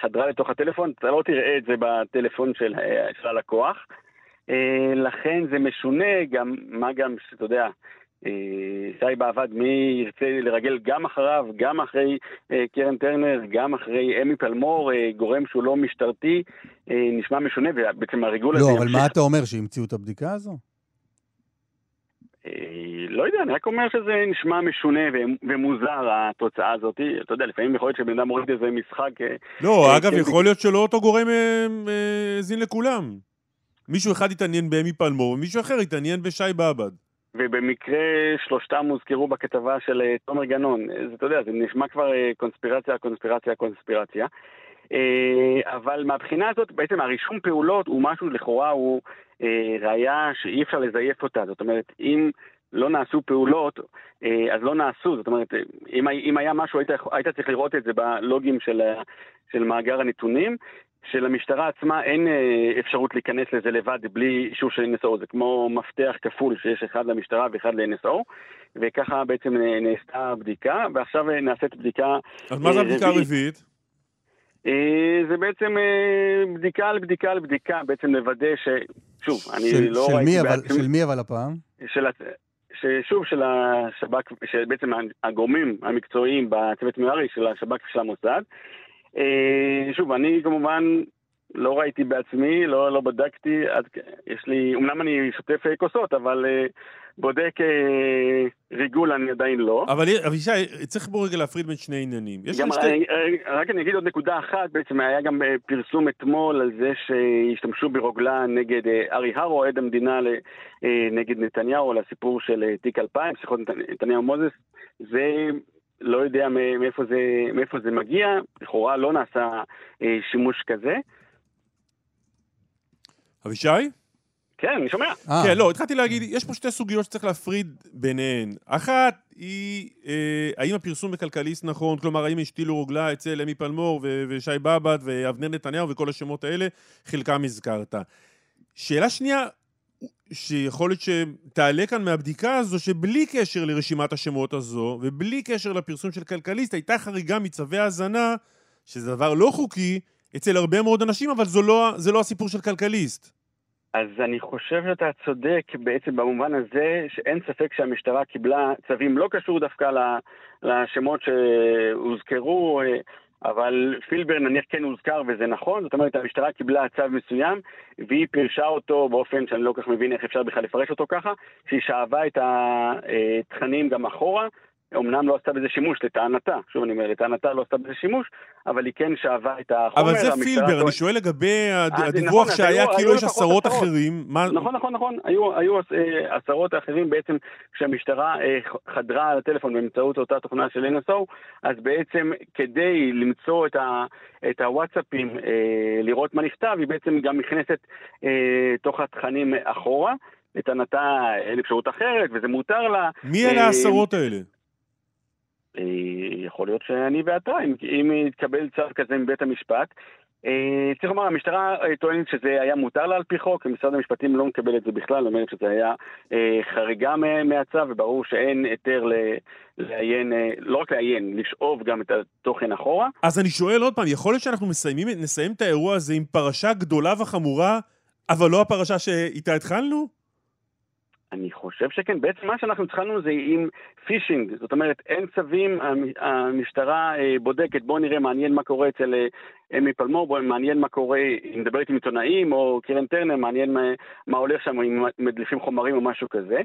[SPEAKER 11] חדרה לתוך הטלפון, אתה לא תראה את זה בטלפון של, אה, של הלקוח. אה, לכן זה משונה, גם, מה גם שאתה יודע, שי בעבד, מי ירצה לרגל גם אחריו, גם אחרי אה, קרן טרנר, גם אחרי אמי פלמור, אה, גורם שהוא לא משטרתי, אה, נשמע משונה, ובעצם הריגול
[SPEAKER 2] לא, הזה... לא, אבל מה אתה אומר, שהמציאו את הבדיקה הזו?
[SPEAKER 11] לא יודע, אני רק אומר שזה נשמע משונה ומוזר, התוצאה הזאת. אתה יודע, לפעמים יכול להיות שבן אדם מוריד איזה משחק...
[SPEAKER 1] לא, אגב, יכול להיות שלא אותו גורם האזין לכולם. מישהו אחד התעניין באמי פלמור, ומישהו אחר התעניין בשי בעבד.
[SPEAKER 11] ובמקרה שלושתם הוזכרו בכתבה של אה, תומר גנון. אתה יודע, זה נשמע כבר אה, קונספירציה, קונספירציה, קונספירציה. אה, אבל מהבחינה הזאת, בעצם הרישום פעולות הוא משהו, לכאורה הוא ראייה שאי אפשר לזייף אותה. זאת אומרת, אם לא נעשו פעולות, אז לא נעשו. זאת אומרת, אם, אם היה משהו, היית, היית צריך לראות את זה בלוגים של, של מאגר הנתונים. שלמשטרה עצמה אין אה, אפשרות להיכנס לזה לבד בלי אישור של NSO, זה כמו מפתח כפול שיש אחד למשטרה ואחד ל-NSO, וככה בעצם נעשתה הבדיקה, ועכשיו אה, נעשית בדיקה...
[SPEAKER 1] אז מה זה הבדיקה הרביעית?
[SPEAKER 11] זה בעצם בדיקה על בדיקה על בדיקה, בעצם לוודא ש... שוב, אני
[SPEAKER 2] של,
[SPEAKER 11] לא
[SPEAKER 2] של ראיתי מי, בעצם... של מי אבל הפעם?
[SPEAKER 11] של, ששוב, של השב"כ, שבעצם הגורמים המקצועיים בצוות מררי של השב"כ ושל המוסד, אה, שוב, אני כמובן לא ראיתי בעצמי, לא, לא בדקתי, עד, יש לי, אמנם אני שוטף אה, כוסות, אבל uh, בודק uh, ריגול אני עדיין לא.
[SPEAKER 1] אבל אבישי, צריך בוא רגע להפריד בין שני עניינים.
[SPEAKER 11] גם, שתי... אני, רק אני אגיד עוד נקודה אחת, בעצם היה גם פרסום אתמול על זה שהשתמשו ברוגלה נגד uh, ארי הרו, עד המדינה uh, נגד נתניהו, על הסיפור של uh, תיק 2000, שיחות נתניהו מוזס. זה לא יודע מאיפה זה, מאיפה זה מגיע, לכאורה לא נעשה אה, שימוש כזה.
[SPEAKER 1] אבישי?
[SPEAKER 11] כן, אני שומע.
[SPEAKER 1] אה. כן, לא, התחלתי להגיד, יש פה שתי סוגיות שצריך להפריד ביניהן. אחת היא, אה, האם הפרסום בכלכליסט נכון, כלומר, האם השתילו רוגלה אצל אמי פלמור ו- ושי בבט ואבנר נתניהו וכל השמות האלה, חלקם הזכרת. שאלה שנייה, שיכול להיות שתעלה כאן מהבדיקה הזו שבלי קשר לרשימת השמות הזו ובלי קשר לפרסום של כלכליסט הייתה חריגה מצווי האזנה שזה דבר לא חוקי אצל הרבה מאוד אנשים אבל לא, זה לא הסיפור של כלכליסט.
[SPEAKER 11] אז אני חושב שאתה צודק בעצם במובן הזה שאין ספק שהמשטרה קיבלה צווים לא קשור דווקא לשמות שהוזכרו אבל פילבר נניח כן הוזכר וזה נכון, זאת אומרת המשטרה קיבלה צו מסוים והיא פירשה אותו באופן שאני לא כל כך מבין איך אפשר בכלל לפרש אותו ככה, שהיא שאבה את התכנים גם אחורה אומנם לא עשתה בזה שימוש לטענתה, שוב אני אומר, לטענתה לא עשתה בזה שימוש, אבל היא כן שאבה את החומר.
[SPEAKER 1] אבל זה פילבר, אני שואל לגבי הדיווח נכון, שהיה כאילו יש עשרות אחרים.
[SPEAKER 11] נכון, נכון, נכון, היו אה, עשרות אחרים בעצם כשהמשטרה אה, חדרה על הטלפון באמצעות אותה תוכנה של NSO, אז בעצם כדי למצוא את הוואטסאפים, אה, לראות מה נכתב, היא בעצם גם נכנסת תוך התכנים אחורה. לטענתה אין אפשרות אחרת, וזה מותר לה.
[SPEAKER 1] מי אלה העשרות האלה?
[SPEAKER 11] אה, יכול להיות שאני ואתה, אם, אם יתקבל צו כזה מבית המשפט. אה, צריך לומר, המשטרה אה, טוענת שזה היה מותר לה על פי חוק, משרד המשפטים לא מקבל את זה בכלל, אומרת שזה היה חריגה מהצו, וברור שאין היתר לעיין, לא רק לעיין, לשאוב גם את התוכן אחורה.
[SPEAKER 1] אז אני שואל עוד פעם, יכול להיות שאנחנו מסיימים, נסיים את האירוע הזה עם פרשה גדולה וחמורה, אבל לא הפרשה שאיתה התחלנו?
[SPEAKER 11] אני חושב שכן. בעצם מה שאנחנו התחלנו זה עם פישינג, זאת אומרת, אין צווים, המשטרה אה, בודקת, בואו נראה, מעניין מה קורה אצל אה, אמי פלמור, בואו מעניין מה קורה, היא מדברת עם עיתונאים, או קרן טרנר, מעניין מה, מה הולך שם, אם מדליפים חומרים או משהו כזה.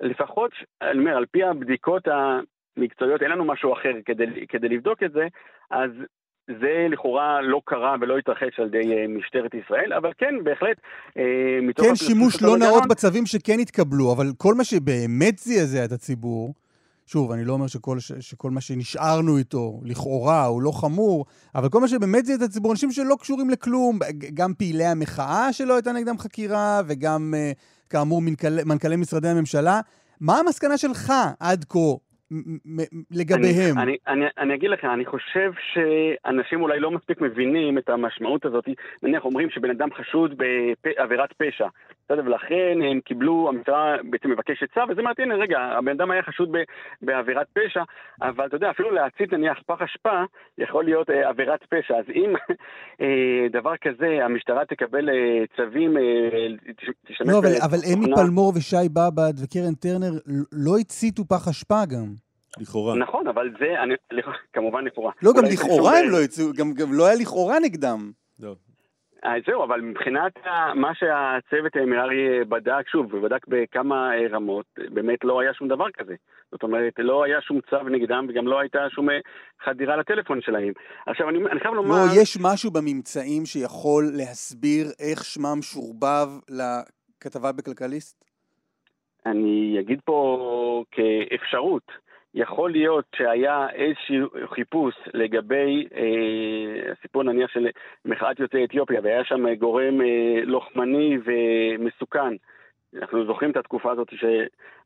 [SPEAKER 11] לפחות, אני אומר, על פי הבדיקות המקצועיות, אין לנו משהו אחר כדי, כדי לבדוק את זה, אז זה לכאורה לא קרה ולא התרחש על ידי אה, משטרת ישראל, אבל כן, בהחלט,
[SPEAKER 2] אה, מתוך... כן, שימוש לא נאות בצווים שכן התקבלו, אבל כל מה שבאמת זעזע את הציבור, שוב, אני לא אומר שכל, שכל מה שנשארנו איתו, לכאורה, הוא לא חמור, אבל כל מה שבאמת זעזע את הציבור, אנשים שלא קשורים לכלום, גם פעילי המחאה שלא הייתה נגדם חקירה, וגם, אה, כאמור, מנכ"לי משרדי הממשלה. מה המסקנה שלך עד כה לגביהם?
[SPEAKER 11] אני, אני, אני אגיד לך, אני חושב שאנשים אולי לא מספיק מבינים את המשמעות הזאת. נניח אומרים שבן אדם חשוד בעבירת פשע, בסדר, ולכן הם קיבלו, המשטרה בעצם מבקשת צו, וזה מעט, הנה, רגע, הבן אדם היה חשוד בעבירת פשע, אבל אתה יודע, אפילו להצית נניח פח אשפה יכול להיות אה, עבירת פשע. אז אם אה, דבר כזה, המשטרה תקבל אה, צווים, אה,
[SPEAKER 2] תשתמש... לא, אבל, אבל אמי פלמור ושי באב"ד וקרן טרנר לא הציתו פח אשפה גם.
[SPEAKER 1] לכאורה.
[SPEAKER 11] נכון, אבל זה, אני, כמובן לכאורה.
[SPEAKER 2] לא, גם לכאורה הם לא יצאו, גם, גם לא היה לכאורה נגדם.
[SPEAKER 11] לא. אה, זהו, אבל מבחינת מה שהצוות מררי בדק, שוב, ובדק בכמה רמות, באמת לא היה שום דבר כזה. זאת אומרת, לא היה שום צו נגדם וגם לא הייתה שום חדירה לטלפון שלהם. עכשיו, אני, אני חייב לומר...
[SPEAKER 2] לא, יש משהו בממצאים שיכול להסביר איך שמם שורבב לכתבה בכלכליסט?
[SPEAKER 11] אני אגיד פה כאפשרות. יכול להיות שהיה איזשהו חיפוש לגבי אה, הסיפור נניח של מחאת יוצאי אתיופיה, והיה שם גורם אה, לוחמני ומסוכן. אנחנו זוכרים את התקופה הזאת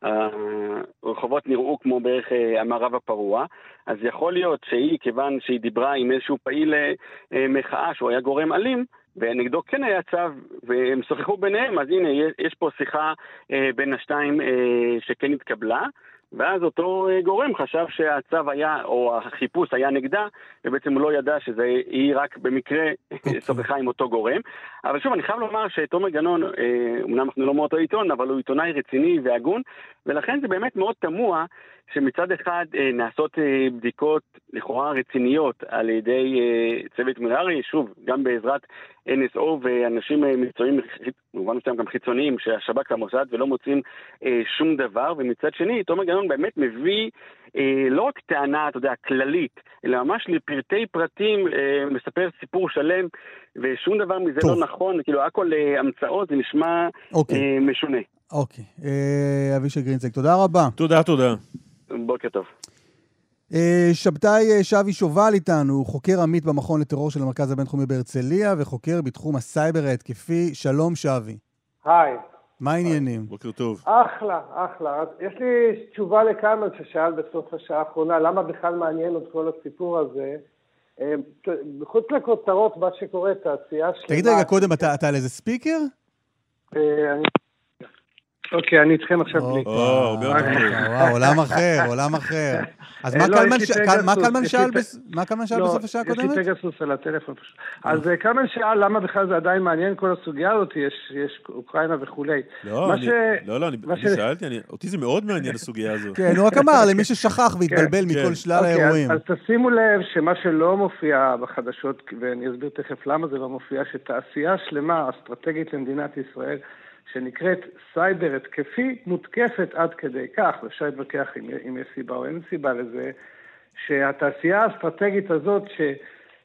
[SPEAKER 11] שהרחובות נראו כמו בערך אה, המערב הפרוע, אז יכול להיות שהיא, כיוון שהיא דיברה עם איזשהו פעיל אה, אה, מחאה שהוא היה גורם אלים, ונגדו כן היה צו, והם שוחחו ביניהם, אז הנה, יש פה שיחה בין השתיים שכן התקבלה. ואז אותו אה, גורם חשב שהצו היה, או החיפוש היה נגדה, ובעצם הוא לא ידע שהיא רק במקרה אוקיי. שוחחה עם אותו גורם. אבל שוב, אני חייב לומר שתומר גנון, אה, אומנם אנחנו לא מאותו עיתון, אבל הוא עיתונאי רציני והגון, ולכן זה באמת מאוד תמוה שמצד אחד אה, נעשות אה, בדיקות לכאורה רציניות על ידי אה, צוות מררי, שוב, גם בעזרת NSO ואנשים אה, מקצועיים, במובן מסוים גם חיצוניים, שהשב"כ והמוסד, ולא מוצאים אה, שום דבר, ומצד שני, תומר גנון באמת מביא אה, לא רק טענה, אתה יודע, כללית, אלא ממש לפרטי פרטים, אה, מספר סיפור שלם, ושום דבר מזה לא טוב. לא נכון, כאילו הכל אה, המצאות, זה נשמע אוקיי. אה, משונה.
[SPEAKER 2] אוקיי. אה, אבישי גרינצק, תודה רבה.
[SPEAKER 1] תודה, תודה.
[SPEAKER 11] בוקר טוב.
[SPEAKER 2] אה, שבתאי אה, שבי שובל איתנו, חוקר עמית במכון לטרור של המרכז הבינתחומי בהרצליה וחוקר בתחום הסייבר ההתקפי. שלום שבי.
[SPEAKER 12] היי.
[SPEAKER 2] מה העניינים?
[SPEAKER 1] בוקר טוב.
[SPEAKER 12] אחלה, אחלה. אז יש לי תשובה לכמה ששאל בסוף השעה האחרונה, למה בכלל מעניין את כל הסיפור הזה? מחוץ לכותרות, מה שקורה, תעשייה שלמה...
[SPEAKER 2] תגיד רגע קודם, אתה על איזה ספיקר?
[SPEAKER 12] אני אוקיי, אני איתכם עכשיו בלי. או, הרבה יותר
[SPEAKER 2] וואו, עולם אחר, עולם אחר. אז מה קלמן שאל בסוף השעה הקודמת?
[SPEAKER 12] יש לי פגסוס על הטלפון פשוט. אז אה, קלמן שאל למה בכלל זה עדיין מעניין כל הסוגיה הזאת, יש אוקראינה וכולי.
[SPEAKER 1] לא, לא, לא, אני שאלתי, אותי זה מאוד מעניין הסוגיה הזאת.
[SPEAKER 2] כן, הוא רק אמר למי ששכח והתבלבל כן. מכל שלל אוקיי, האירועים.
[SPEAKER 12] אז תשימו לב שמה שלא מופיע בחדשות, ואני אסביר תכף למה זה לא מופיע, שתעשייה שלמה, אסטרטגית למדינת ישראל, שנקראת סייבר התקפי, מותקפת עד כדי כך, ואפשר להתווכח אם, אם יש סיבה או אין סיבה לזה, שהתעשייה האסטרטגית הזאת, ש...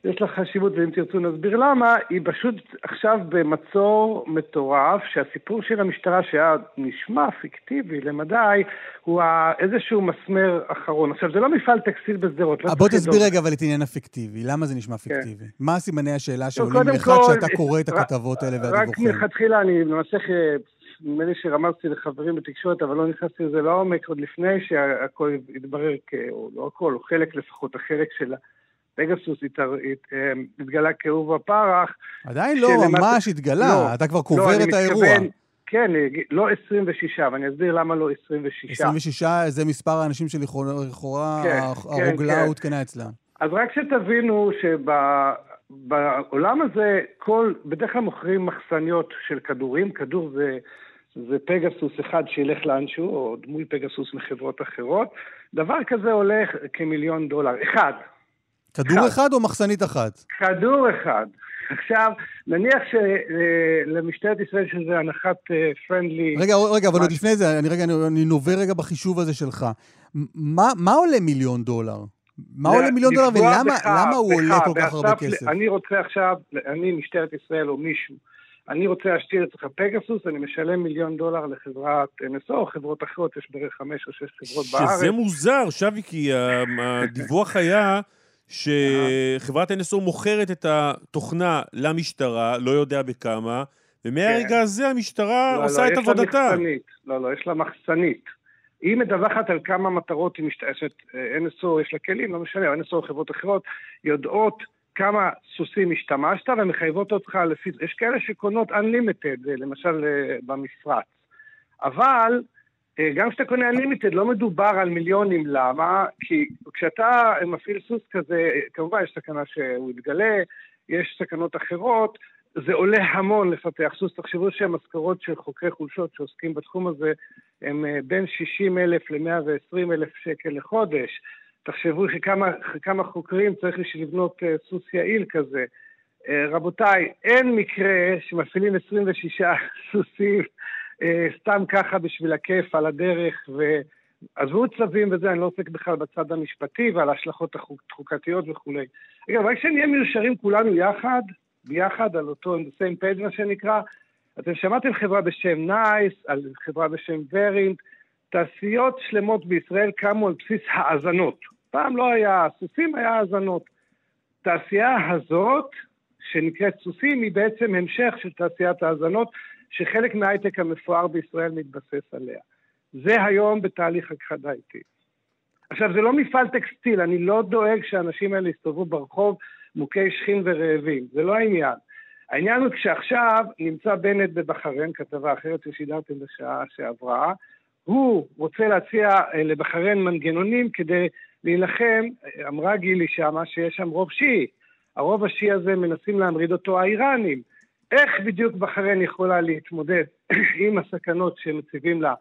[SPEAKER 12] יש לה חשיבות, ואם תרצו נסביר למה, היא פשוט עכשיו במצור מטורף, שהסיפור של המשטרה, שהיה נשמע פיקטיבי למדי, הוא איזשהו מסמר אחרון. עכשיו, זה לא מפעל טקסטיל בשדרות. לא
[SPEAKER 2] בוא תסביר רגע אבל את עניין הפיקטיבי. למה זה נשמע כן. פיקטיבי? כן. מה סימני השאלה שעולים לך כשאתה קורא את הכתבות האלה והדיווחים?
[SPEAKER 12] רק מלכתחילה, אני למעשה... נדמה לי שרמזתי לחברים בתקשורת, אבל לא נכנסתי לזה לעומק, עוד לפני שהכל התברר, או לא הכל, או חלק לפחות, החלק של פגסוס אה, התגלה כאהוב הפרח.
[SPEAKER 2] עדיין לא ממש התגלה, לא, אתה כבר קובר לא, את האירוע. מתכוון,
[SPEAKER 12] כן, לא 26, ואני אסביר למה לא 26.
[SPEAKER 2] 26 זה מספר האנשים שלכאורה כן, הרוגלה כן, הותקנה כן. אצלם.
[SPEAKER 12] אז רק שתבינו שבעולם הזה, כל, בדרך כלל מוכרים מחסניות של כדורים, כדור זה, זה פגסוס אחד שילך לאנשהו, או דמוי פגסוס מחברות אחרות. דבר כזה הולך כמיליון דולר, אחד.
[SPEAKER 2] כדור אחד. אחד או מחסנית אחת?
[SPEAKER 12] כדור אחד. עכשיו, נניח שלמשטרת ישראל שזה הנחת פרנדלי...
[SPEAKER 2] אה, רגע, רגע, אבל עוד לפני זה, אני רגע, אני נובר רגע בחישוב הזה שלך. מה, מה עולה מיליון דולר? מה עולה מיליון דולר ולמה בך, למה הוא בך, עולה כל כך הרבה כסף?
[SPEAKER 12] אני רוצה עכשיו, אני משטרת ישראל או מישהו, אני רוצה להשתיר אצלך פגסוס, אני משלם מיליון דולר לחברת NSO או חברות אחרות, יש בערך חמש או שש חברות
[SPEAKER 1] שזה
[SPEAKER 12] בארץ.
[SPEAKER 1] שזה מוזר, שווי, כי הדיווח היה... שחברת NSO מוכרת את התוכנה למשטרה, לא יודע בכמה, ומהרגע כן. הזה המשטרה לא, עושה
[SPEAKER 12] לא,
[SPEAKER 1] את עבודתה.
[SPEAKER 12] לא, לא, יש לה מחסנית. היא מדווחת על כמה מטרות היא משתמשת, NSO יש לה כלים, לא משנה, NSO או חברות אחרות, יודעות כמה סוסים השתמשת ומחייבות אותך לפי... יש כאלה שקונות Unlimited, למשל אה, במפרץ. אבל אה, גם כשאתה קונה Unlimited לא מדובר על מיליונים, למה? כי כשאתה מפעיל סוס כזה, כמובן יש סכנה שהוא יתגלה, יש סכנות אחרות, זה עולה המון לפתח סוס. תחשבו שהמשכורות של חוקרי חולשות שעוסקים בתחום הזה הם אה, בין 60 אלף ל-120 אלף שקל לחודש. תחשבו שכמה חוקרים צריך בשביל לבנות אה, סוס יעיל כזה. רבותיי, אין מקרה שמפעילים 26 סוסים אה, סתם ככה בשביל הכיף על הדרך, ועזבו צווים וזה, אני לא עוסק בכלל בצד המשפטי ועל ההשלכות החוקתיות וכולי. אגב, רק שנהיה מיושרים כולנו יחד, ביחד על אותו, same page מה שנקרא, אתם שמעתם חברה בשם נייס, על חברה בשם ורינט, תעשיות שלמות בישראל קמו על בסיס האזנות. פעם לא היה סוסים, היה האזנות. תעשייה הזאת, שנקראת סוסים, היא בעצם המשך של תעשיית האזנות, שחלק מההייטק המפואר בישראל מתבסס עליה. זה היום בתהליך הכחדה איטית. עכשיו, זה לא מפעל טקסטיל, אני לא דואג שהאנשים האלה יסתובבו ברחוב מוכי שכין ורעבים, זה לא העניין. העניין הוא כשעכשיו נמצא בנט בבחריין, כתבה אחרת ששידרתם בשעה שעברה, הוא רוצה להציע אה, לבחריין מנגנונים כדי להילחם, אמרה גילי שמה שיש שם רוב שיעי. הרוב השיעי הזה מנסים להמריד אותו האיראנים. איך בדיוק בחריין יכולה להתמודד עם הסכנות שמציבים לה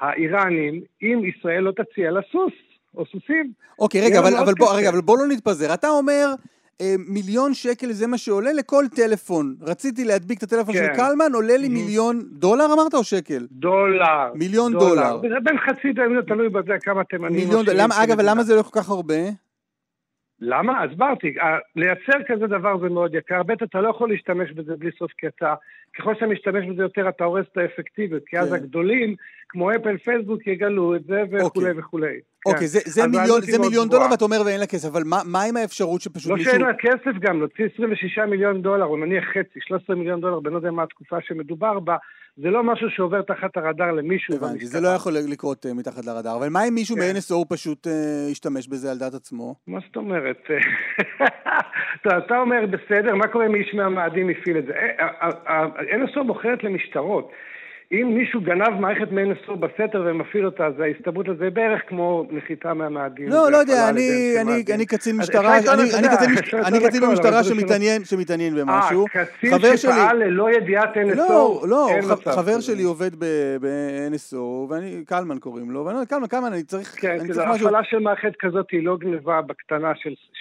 [SPEAKER 12] האיראנים, אם ישראל לא תציע לה סוס או סוסים?
[SPEAKER 2] אוקיי, רגע, אבל, אבל, בוא, רגע אבל בוא לא נתפזר. אתה אומר... אה, מיליון שקל זה מה שעולה לכל טלפון. רציתי להדביק את הטלפון כן. של קלמן, עולה לי מיליון דולר אמרת או שקל?
[SPEAKER 12] דולר.
[SPEAKER 2] מיליון דולר.
[SPEAKER 12] זה בין חצי דולר, תלוי בזה כמה תימנים.
[SPEAKER 2] מיליון דולר. אגב, למה זה לא כל כך הרבה?
[SPEAKER 12] למה? הסברתי, לייצר כזה דבר זה מאוד יקר, ב' אתה לא יכול להשתמש בזה בלי סוף כי אתה, ככל שאתה משתמש בזה יותר אתה הורס את האפקטיביות, כי אז כן. הגדולים, כמו אפל, פייסבוק, יגלו את זה וכולי אוקיי. וכולי.
[SPEAKER 2] אוקיי, זה, זה מיליון, דולר ואתה אומר ואין לה כסף, אבל מה, עם האפשרות שפשוט
[SPEAKER 12] לא
[SPEAKER 2] מישהו...
[SPEAKER 12] לא שאין לה כסף גם, להוציא 26 מיליון דולר, או נניח חצי, 13 מיליון דולר, בלא יודע מה התקופה שמדובר בה, זה לא משהו שעובר תחת הרדאר למישהו.
[SPEAKER 2] הבנתי, זה לא יכול לקרות uh, מתחת לרדאר. אבל מה אם מישהו כן. מ-NSO פשוט uh, ישתמש בזה על דעת עצמו?
[SPEAKER 12] מה זאת אומרת? טוב, אתה אומר, בסדר, מה קורה אם איש מהמאדים הפעיל את זה? NSO מוכרת למשטרות. אם מישהו גנב מערכת מ-NSO בסתר ומפעיל אותה, אז ההסתברות לזה בערך כמו נחיתה מהמאדים.
[SPEAKER 2] לא, לא יודע, אני קצין משטרה, אני קצין במשטרה שמתעניין במשהו.
[SPEAKER 12] אה, קצין שפעל ללא ידיעת NSO,
[SPEAKER 2] לא, לא, חבר שלי עובד ב-NSO, ואני, קלמן קוראים לו, ואני אומר, קלמן, קלמן, אני צריך
[SPEAKER 12] כן, כי הפעלה של מערכת כזאת היא לא גנבה בקטנה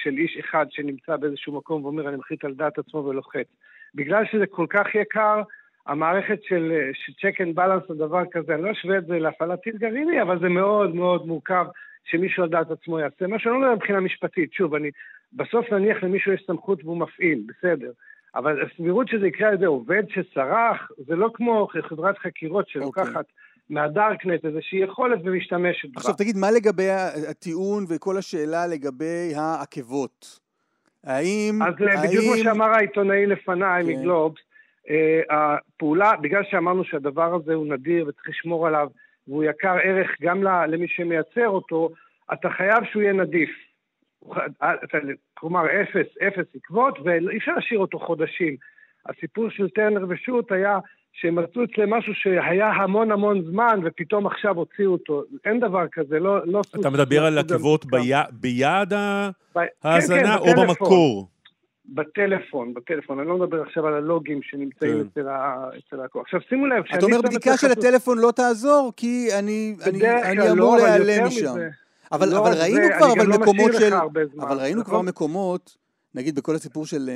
[SPEAKER 12] של איש אחד שנמצא באיזשהו מקום ואומר, אני מחליט על דעת עצמו ולוחץ. בגלל שזה כל כך יקר, המערכת של, check and balance או דבר כזה, אני לא אשווה את זה להפעלת טיל גרעיני, אבל זה מאוד מאוד מורכב שמישהו על דעת עצמו יעשה. מה שאני לא אומר מבחינה משפטית, שוב, אני, בסוף נניח למישהו יש סמכות והוא מפעיל, בסדר. אבל הסבירות שזה יקרה על ידי עובד שסרח, זה לא כמו חברת חקירות שלוקחת... Okay. אוקיי. מהדארקנט איזושהי יכולת ומשתמשת בה.
[SPEAKER 2] עכשיו תגיד, מה לגבי הטיעון וכל השאלה לגבי העקבות? האם...
[SPEAKER 12] אז האם... בדיוק כמו שאמר העיתונאי לפניי כן. מגלובס, אה, הפעולה, בגלל שאמרנו שהדבר הזה הוא נדיר וצריך לשמור עליו, והוא יקר ערך גם למי שמייצר אותו, אתה חייב שהוא יהיה נדיף. כלומר, אפס, אפס עקבות, ואי אפשר להשאיר אותו חודשים. הסיפור של טרנר ושות' היה שהם מצאו אצלם משהו שהיה המון המון זמן, ופתאום עכשיו הוציאו אותו. אין דבר כזה, לא... לא
[SPEAKER 1] אתה מדבר על עקבות ביעד ההאזנה כן, כן, או במקור?
[SPEAKER 12] בטלפון, בטלפון. אני לא מדבר עכשיו על הלוגים שנמצאים כן. אצל, ה, אצל הלקוח. עכשיו שימו לב,
[SPEAKER 2] אתה אומר בדיקה של הטלפון לא תעזור, כי אני, אני, אני אמור לא, להיעלם משם. אבל, לא אבל ראינו כבר אבל לא מקומות של... אבל ראינו כבר נכון? מקומות נגיד בכל הסיפור של...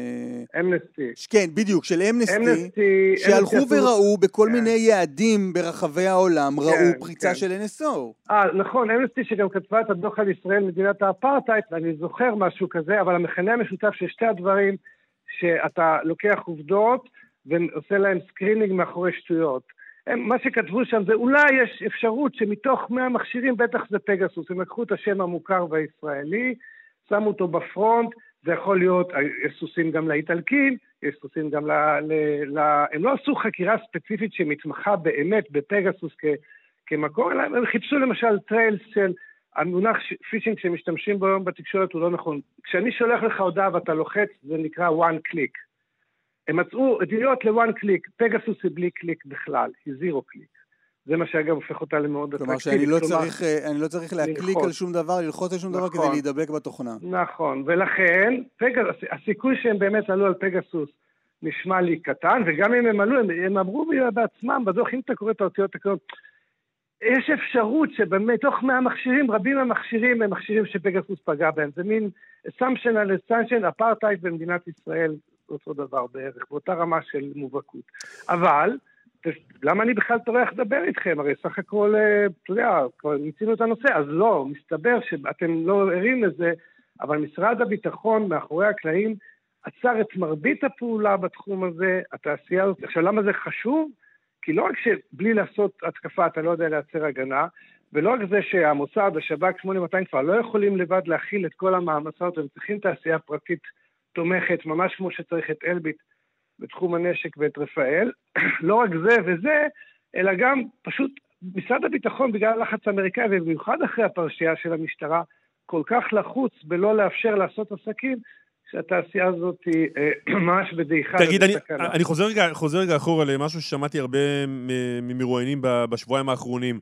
[SPEAKER 12] אמנסטי.
[SPEAKER 2] אה, כן, בדיוק, של אמנסטי, שהלכו וראו בכל כן. מיני יעדים ברחבי העולם, ראו כן, פריצה כן. של NSO.
[SPEAKER 12] אה, נכון, אמנסטי שגם כתבה את הדוח על ישראל, מדינת האפרטהייד, ואני זוכר משהו כזה, אבל המכנה המשותף של שתי הדברים, שאתה לוקח עובדות ועושה להם screening מאחורי שטויות. הם, מה שכתבו שם זה אולי יש אפשרות שמתוך 100 מכשירים, בטח זה פגסוס, הם לקחו את השם המוכר והישראלי, שמו אותו ב front, זה יכול להיות, יש סוסים גם לאיטלקים, יש סוסים גם ל... ל, ל הם לא עשו חקירה ספציפית שמתמחה באמת בפגסוס כ, כמקור, אלא הם חיפשו למשל trails של המונח phishing שמשתמשים בו היום בתקשורת הוא לא נכון. כשאני שולח לך הודעה ואתה לוחץ, זה נקרא one click. הם מצאו עדויות ל-one click, פגסוס היא בלי קליק בכלל, היא zero click. זה מה שאגב הופך אותה למאוד
[SPEAKER 2] אטרקטיבית. כלומר שאני לא, צריך, אה, לא צריך להקליק ללחוץ. על שום דבר, ללחוץ על שום נכון. דבר כדי נכון. להידבק בתוכנה.
[SPEAKER 12] נכון, ולכן פגס, הסיכוי שהם באמת עלו על פגסוס נשמע לי קטן, וגם אם הם עלו, הם, הם אמרו בעצמם בדוח, אם אתה קורא את האותיות הקטנות, יש אפשרות שבאמת, תוך 100 מכשירים, רבים מהמכשירים הם מכשירים שפגסוס פגע בהם. זה מין assumption על assumption, אפרטהייד במדינת ישראל, אותו דבר בערך, באותה רמה של מובהקות. אבל, למה אני בכלל טורח לדבר איתכם? הרי סך הכל, אה, אתה יודע, כבר מיצינו את הנושא, אז לא, מסתבר שאתם לא ערים לזה, אבל משרד הביטחון מאחורי הקלעים עצר את מרבית הפעולה בתחום הזה, התעשייה הזאת. עכשיו, למה זה חשוב? כי לא רק שבלי לעשות התקפה אתה לא יודע לייצר הגנה, ולא רק זה שהמוסד, השב"כ 8200 כבר לא יכולים לבד להכיל את כל המאמצות, הם צריכים תעשייה פרטית תומכת, ממש כמו שצריך את אלביט בתחום הנשק ואת רפאל. לא רק זה וזה, אלא גם פשוט משרד הביטחון, בגלל הלחץ האמריקאי, ובמיוחד אחרי הפרשייה של המשטרה, כל כך לחוץ בלא לאפשר לעשות עסקים, שהתעשייה הזאת היא אה, ממש בדעיכה.
[SPEAKER 1] תגיד, אני, אני חוזר, רגע, חוזר רגע אחורה למשהו ששמעתי הרבה ממרואיינים בשבועיים האחרונים.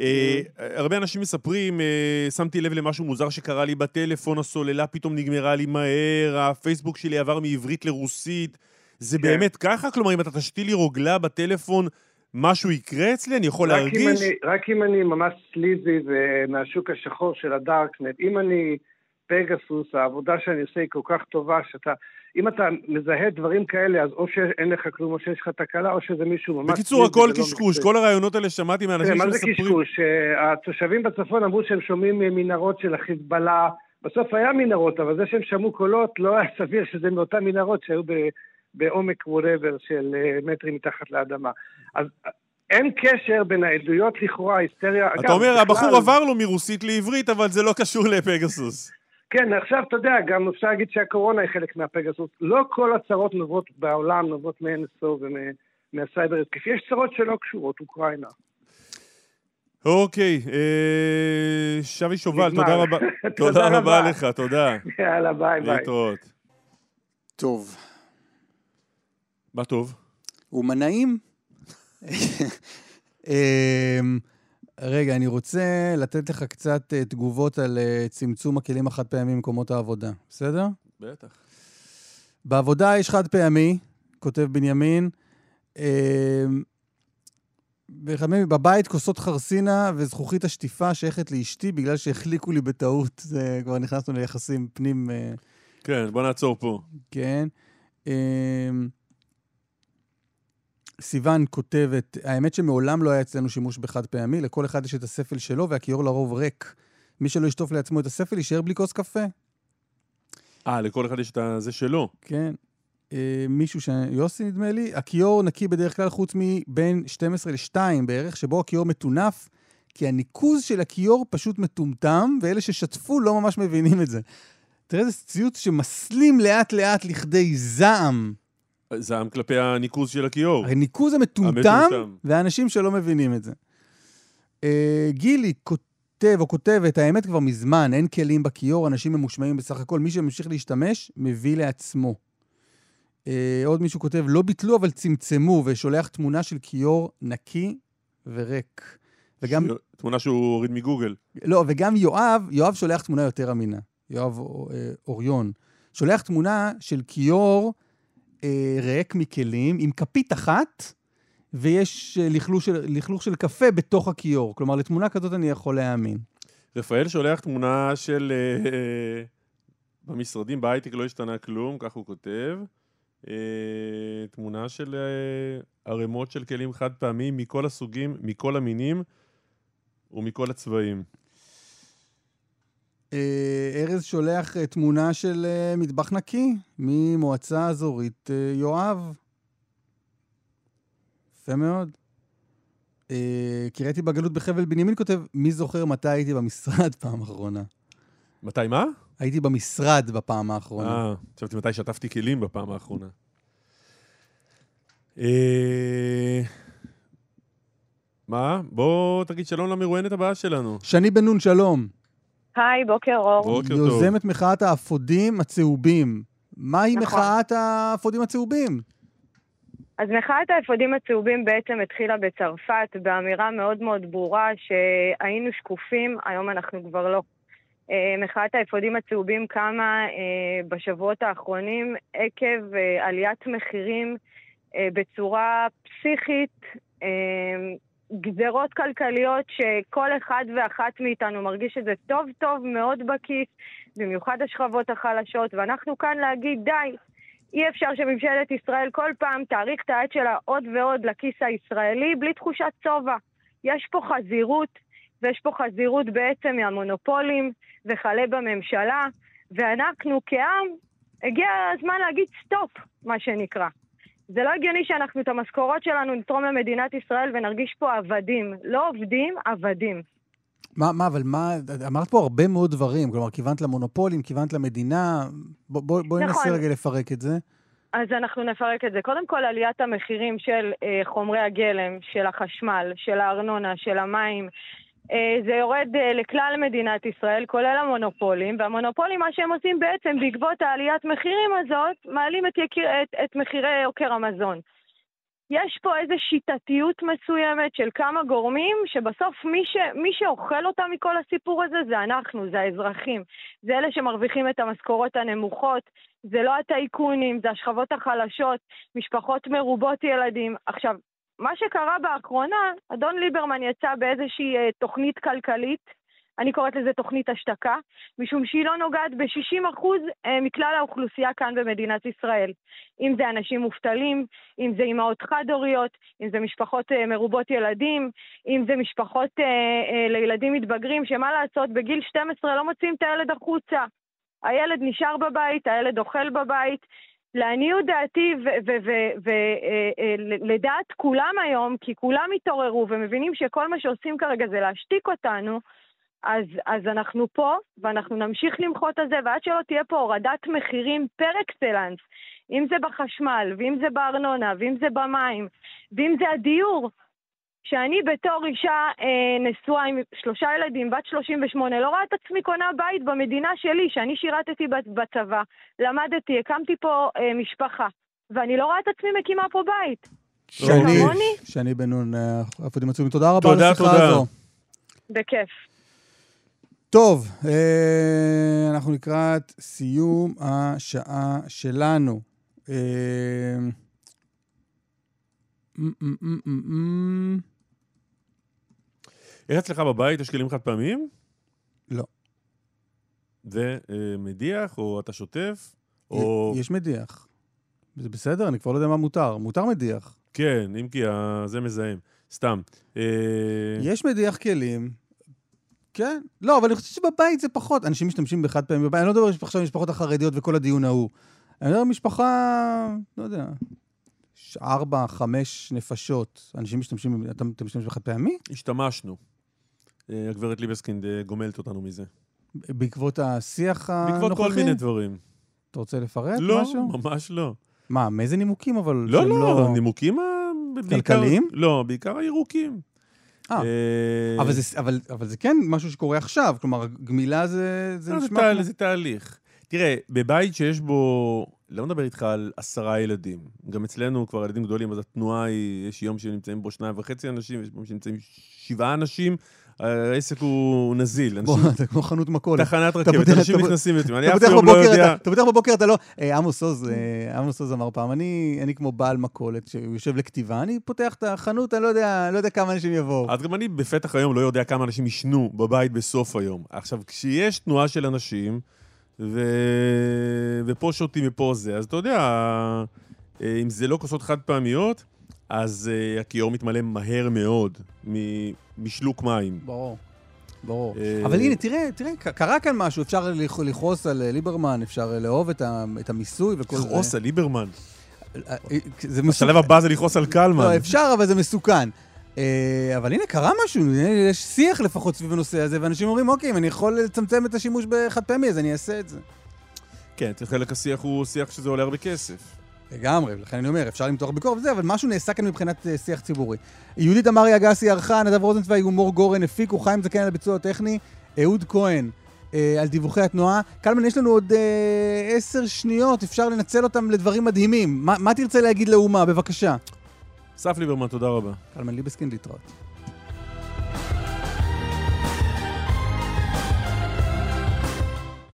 [SPEAKER 1] אה. הרבה אנשים מספרים, אה, שמתי לב למשהו מוזר שקרה לי בטלפון, הסוללה פתאום נגמרה לי מהר, הפייסבוק שלי עבר מעברית לרוסית. זה כן. באמת ככה? כלומר, אם אתה תשתיל לי רוגלה בטלפון, משהו יקרה אצלי? אני יכול רק להרגיש? אם
[SPEAKER 12] אני, רק אם אני ממש sleazy ומהשוק השחור של הדארקנט, אם אני פגסוס, העבודה שאני עושה היא כל כך טובה, שאתה... אם אתה מזהה דברים כאלה, אז או שאין לך כלום, או שיש לך תקלה, או שזה מישהו ממש...
[SPEAKER 1] בקיצור, הכל קשקוש. כל הרעיונות האלה שמעתי מאנשים
[SPEAKER 12] שמספרים... מה זה קשקוש? התושבים בצפון אמרו שהם שומעים מנהרות של החיזבאללה. בסוף היה מנהרות, אבל זה שהם שמעו קולות, לא היה סביר שזה מאותן מנהרות שהיו בעומק whatever של אה, מטרים מתחת לאדמה. אז אין קשר בין העדויות לכאורה, ההיסטריה...
[SPEAKER 1] אתה אגב, אומר, בכלל... הבחור עבר לו מרוסית לעברית, אבל זה לא קשור לפגסוס.
[SPEAKER 12] כן, עכשיו אתה יודע, גם אפשר להגיד שהקורונה היא חלק מהפגסוס. לא כל הצרות נובעות בעולם, נובעות מ-NSO ומהסייבר התקפי. יש צרות שלא קשורות, אוקראינה.
[SPEAKER 1] אוקיי, אה, שבי שובל, תודה רבה. תודה רבה לך, תודה.
[SPEAKER 12] יאללה, ביי ביי.
[SPEAKER 1] להתראות.
[SPEAKER 2] טוב.
[SPEAKER 1] מה טוב?
[SPEAKER 2] אומנאים? אמ, רגע, אני רוצה לתת לך קצת uh, תגובות על uh, צמצום הכלים החד פעמיים במקומות העבודה, בסדר?
[SPEAKER 1] בטח.
[SPEAKER 2] בעבודה יש חד פעמי, כותב בנימין. Uh, בבית כוסות חרסינה וזכוכית השטיפה שייכת לאשתי בגלל שהחליקו לי בטעות. זה כבר נכנסנו ליחסים פנים... Uh,
[SPEAKER 1] כן, בוא נעצור פה.
[SPEAKER 2] כן. סיוון כותבת, האמת שמעולם לא היה אצלנו שימוש בחד פעמי, לכל אחד יש את הספל שלו והכיור לרוב ריק. מי שלא ישטוף לעצמו את הספל יישאר בלי כוס קפה.
[SPEAKER 1] אה, לכל אחד יש את זה שלו.
[SPEAKER 2] כן. אה, מישהו ש... יוסי נדמה לי, הכיור נקי בדרך כלל חוץ מבין 12 ל-2 בערך, שבו הכיור מטונף, כי הניקוז של הכיור פשוט מטומטם, ואלה ששטפו לא ממש מבינים את זה. תראה איזה ציוץ שמסלים לאט-לאט לכדי זעם.
[SPEAKER 1] זעם כלפי הניקוז של הכיור.
[SPEAKER 2] הניקוז המטומטם, ואנשים שלא מבינים את זה. אה, גילי כותב או כותבת, האמת כבר מזמן, אין כלים בכיור, אנשים ממושמעים בסך הכל. מי שממשיך להשתמש, מביא לעצמו. אה, עוד מישהו כותב, לא ביטלו אבל צמצמו, ושולח תמונה של כיור נקי וריק.
[SPEAKER 1] וגם... תמונה שהוא הוריד מגוגל.
[SPEAKER 2] לא, וגם יואב, יואב שולח תמונה יותר אמינה. יואב אה, אוריון. שולח תמונה של כיור אה, ריק מכלים, עם כפית אחת, ויש אה, לכלוך של, לכלוך של קפה בתוך הכיור. כלומר, לתמונה כזאת אני יכול להאמין.
[SPEAKER 1] רפאל שולח תמונה של... אה, אה, במשרדים בהייטק לא השתנה כלום, כך הוא כותב. אה, תמונה של אה, ערימות של כלים חד פעמיים מכל הסוגים, מכל המינים ומכל הצבעים.
[SPEAKER 2] אה, ארז שולח אה, תמונה של אה, מטבח נקי ממועצה אזורית יואב. יפה מאוד. קראתי בגלות בחבל בנימין כותב, מי זוכר מתי הייתי במשרד פעם אחרונה?
[SPEAKER 1] מתי מה?
[SPEAKER 2] הייתי במשרד בפעם האחרונה.
[SPEAKER 1] אה, חשבתי מתי שטפתי כלים בפעם האחרונה. מה? בוא תגיד שלום למרואיינת הבאה שלנו.
[SPEAKER 2] שני בן נון, שלום.
[SPEAKER 13] היי, בוקר אור.
[SPEAKER 1] בוקר טוב.
[SPEAKER 2] יוזמת מחאת האפודים הצהובים. מהי נכון. מחאת האפודים הצהובים?
[SPEAKER 13] אז מחאת האפודים הצהובים בעצם התחילה בצרפת באמירה מאוד מאוד ברורה שהיינו שקופים, היום אנחנו כבר לא. אה, מחאת האפודים הצהובים קמה אה, בשבועות האחרונים עקב אה, עליית מחירים בצורה פסיכית, גזרות כלכליות שכל אחד ואחת מאיתנו מרגיש את זה טוב טוב מאוד בכיס, במיוחד השכבות החלשות, ואנחנו כאן להגיד די, אי אפשר שממשלת ישראל כל פעם תאריך את העט שלה עוד ועוד לכיס הישראלי בלי תחושת שובע. יש פה חזירות, ויש פה חזירות בעצם מהמונופולים וכלה בממשלה, ואנחנו כעם, הגיע הזמן להגיד סטופ, מה שנקרא. זה לא הגיוני שאנחנו את המשכורות שלנו נתרום למדינת ישראל ונרגיש פה עבדים. לא עובדים, עבדים.
[SPEAKER 2] מה, מה, אבל מה, אמרת פה הרבה מאוד דברים, כלומר, כיוונת למונופולים, כיוונת למדינה, בואי בוא, בוא נכון. ננסה רגע לפרק את זה.
[SPEAKER 13] אז אנחנו נפרק את זה. קודם כל, עליית המחירים של אה, חומרי הגלם, של החשמל, של הארנונה, של המים, זה יורד אה, לכלל מדינת ישראל, כולל המונופולים, והמונופולים, מה שהם עושים בעצם, בעקבות העליית מחירים הזאת, מעלים את, יקיר, את, את מחירי יוקר המזון. יש פה איזו שיטתיות מסוימת של כמה גורמים, שבסוף מי, ש, מי שאוכל אותם מכל הסיפור הזה זה אנחנו, זה האזרחים. זה אלה שמרוויחים את המשכורות הנמוכות, זה לא הטייקונים, זה השכבות החלשות, משפחות מרובות ילדים. עכשיו, מה שקרה באחרונה, אדון ליברמן יצא באיזושהי אה, תוכנית כלכלית, אני קוראת לזה תוכנית השתקה, משום שהיא לא נוגעת ב-60% אה, מכלל האוכלוסייה כאן במדינת ישראל. אם זה אנשים מובטלים, אם זה אימהות חד-הוריות, אם זה משפחות אה, מרובות ילדים, אם זה משפחות לילדים מתבגרים, שמה לעשות, בגיל 12 לא מוצאים את הילד החוצה. הילד נשאר בבית, הילד אוכל בבית, לעניות דעתי ולדעת אה, אה, כולם היום, כי כולם התעוררו ומבינים שכל מה שעושים כרגע זה להשתיק אותנו, אז, אז אנחנו פה, ואנחנו נמשיך למחות על זה, ועד שלא תהיה פה הורדת מחירים פר אקסלנס, אם זה בחשמל, ואם זה בארנונה, ואם זה במים, ואם זה הדיור, שאני בתור אישה אה, נשואה עם שלושה ילדים, בת 38, לא רואה את עצמי קונה בית במדינה שלי, שאני שירתתי בצבא, למדתי, הקמתי פה אה, משפחה, ואני לא רואה את עצמי מקימה פה בית.
[SPEAKER 2] שני, שני בן נון, עפודים עצומים, תודה רבה על השיחה הזו.
[SPEAKER 13] בכיף.
[SPEAKER 2] טוב, אה, אנחנו לקראת סיום השעה שלנו. אה,
[SPEAKER 1] איך אצלך בבית יש כלים חד פעמיים?
[SPEAKER 2] לא.
[SPEAKER 1] זה מדיח, או אתה שוטף, או...
[SPEAKER 2] יש מדיח. זה בסדר, אני כבר לא יודע מה מותר. מותר מדיח.
[SPEAKER 1] כן, אם כי זה מזהם. סתם.
[SPEAKER 2] יש מדיח כלים. כן. לא, אבל אני חושב שבבית זה פחות. אנשים משתמשים בחד פעמים בבית. אני לא מדבר עכשיו על משפחות החרדיות וכל הדיון ההוא. אני מדבר על משפחה, לא יודע, ארבע, חמש נפשות. אנשים משתמשים, אתה, אתה משתמש בחד פעמי?
[SPEAKER 1] השתמשנו. אה, הגברת ליבסקינד אה, גומלת אותנו מזה.
[SPEAKER 2] בעקבות השיח הנוכחי?
[SPEAKER 1] בעקבות כל מיני דברים.
[SPEAKER 2] אתה רוצה לפרט
[SPEAKER 1] לא,
[SPEAKER 2] משהו?
[SPEAKER 1] לא, ממש לא.
[SPEAKER 2] מה, מאיזה נימוקים אבל?
[SPEAKER 1] לא, לא, לא, נימוקים
[SPEAKER 2] כלכליים?
[SPEAKER 1] לא, בעיקר הירוקים.
[SPEAKER 2] אה, אבל, זה, אבל, אבל זה כן משהו שקורה עכשיו, כלומר, גמילה זה, זה
[SPEAKER 1] לא, נשמע... זה, כמו... זה תהליך. תראה, בבית שיש בו, לא מדבר איתך על עשרה ילדים. גם אצלנו כבר ילדים גדולים, אז התנועה היא, יש יום שנמצאים בו שניים וחצי אנשים, יש יום שנמצאים שבעה אנשים. העסק הוא נזיל.
[SPEAKER 2] בוא, זה כמו חנות מכולת.
[SPEAKER 1] תחנת רכבת, אנשים נכנסים ויוצאים. אני אף פעם לא יודע...
[SPEAKER 2] אתה פותח בבוקר, אתה לא... אה, עמוס עוז, אה, עמוס עוז אמר פעם, אני כמו בעל מכולת שהוא יושב לכתיבה, אני פותח את החנות, אני לא יודע לא כמה אנשים יבואו.
[SPEAKER 1] אז גם אני בפתח היום לא יודע כמה אנשים ישנו בבית בסוף היום. עכשיו, כשיש תנועה של אנשים, ופה שותים ופה זה, אז אתה יודע, אה, אם זה לא כוסות חד פעמיות, אז uh, הכיור מתמלא מהר מאוד משלוק מים.
[SPEAKER 2] ברור, ברור. Uh, אבל הנה, תראה, תראה, קרה כאן משהו, אפשר לכעוס על אה, ליברמן, אפשר לאהוב את המיסוי וכל זה.
[SPEAKER 1] לכעוס על ליברמן? זה מסוכן. השלב הבא זה לכעוס על קלמן.
[SPEAKER 2] לא, אפשר, אבל זה מסוכן. Uh, אבל הנה, קרה משהו, יש שיח לפחות סביב הנושא הזה, ואנשים אומרים, אוקיי, אם אני יכול לצמצם את השימוש בחד פעמי, אז אני אעשה את זה.
[SPEAKER 1] כן, חלק השיח הוא שיח שזה עולה הרבה כסף.
[SPEAKER 2] לגמרי, לכן אני אומר, אפשר למתוח ביקורת וזה, אבל משהו נעשה כאן מבחינת uh, שיח ציבורי. יהודית אמרי אגסי ערכה, נדב רוזנצוויג ומור גורן הפיקו, חיים זקן על הביצוע הטכני, אהוד כהן על דיווחי התנועה. קלמן, יש לנו עוד עשר שניות, אפשר לנצל אותם לדברים מדהימים. מה, מה תרצה להגיד לאומה? בבקשה.
[SPEAKER 1] אסף ליברמן, תודה רבה.
[SPEAKER 2] קלמן ליבסקין, להתראות.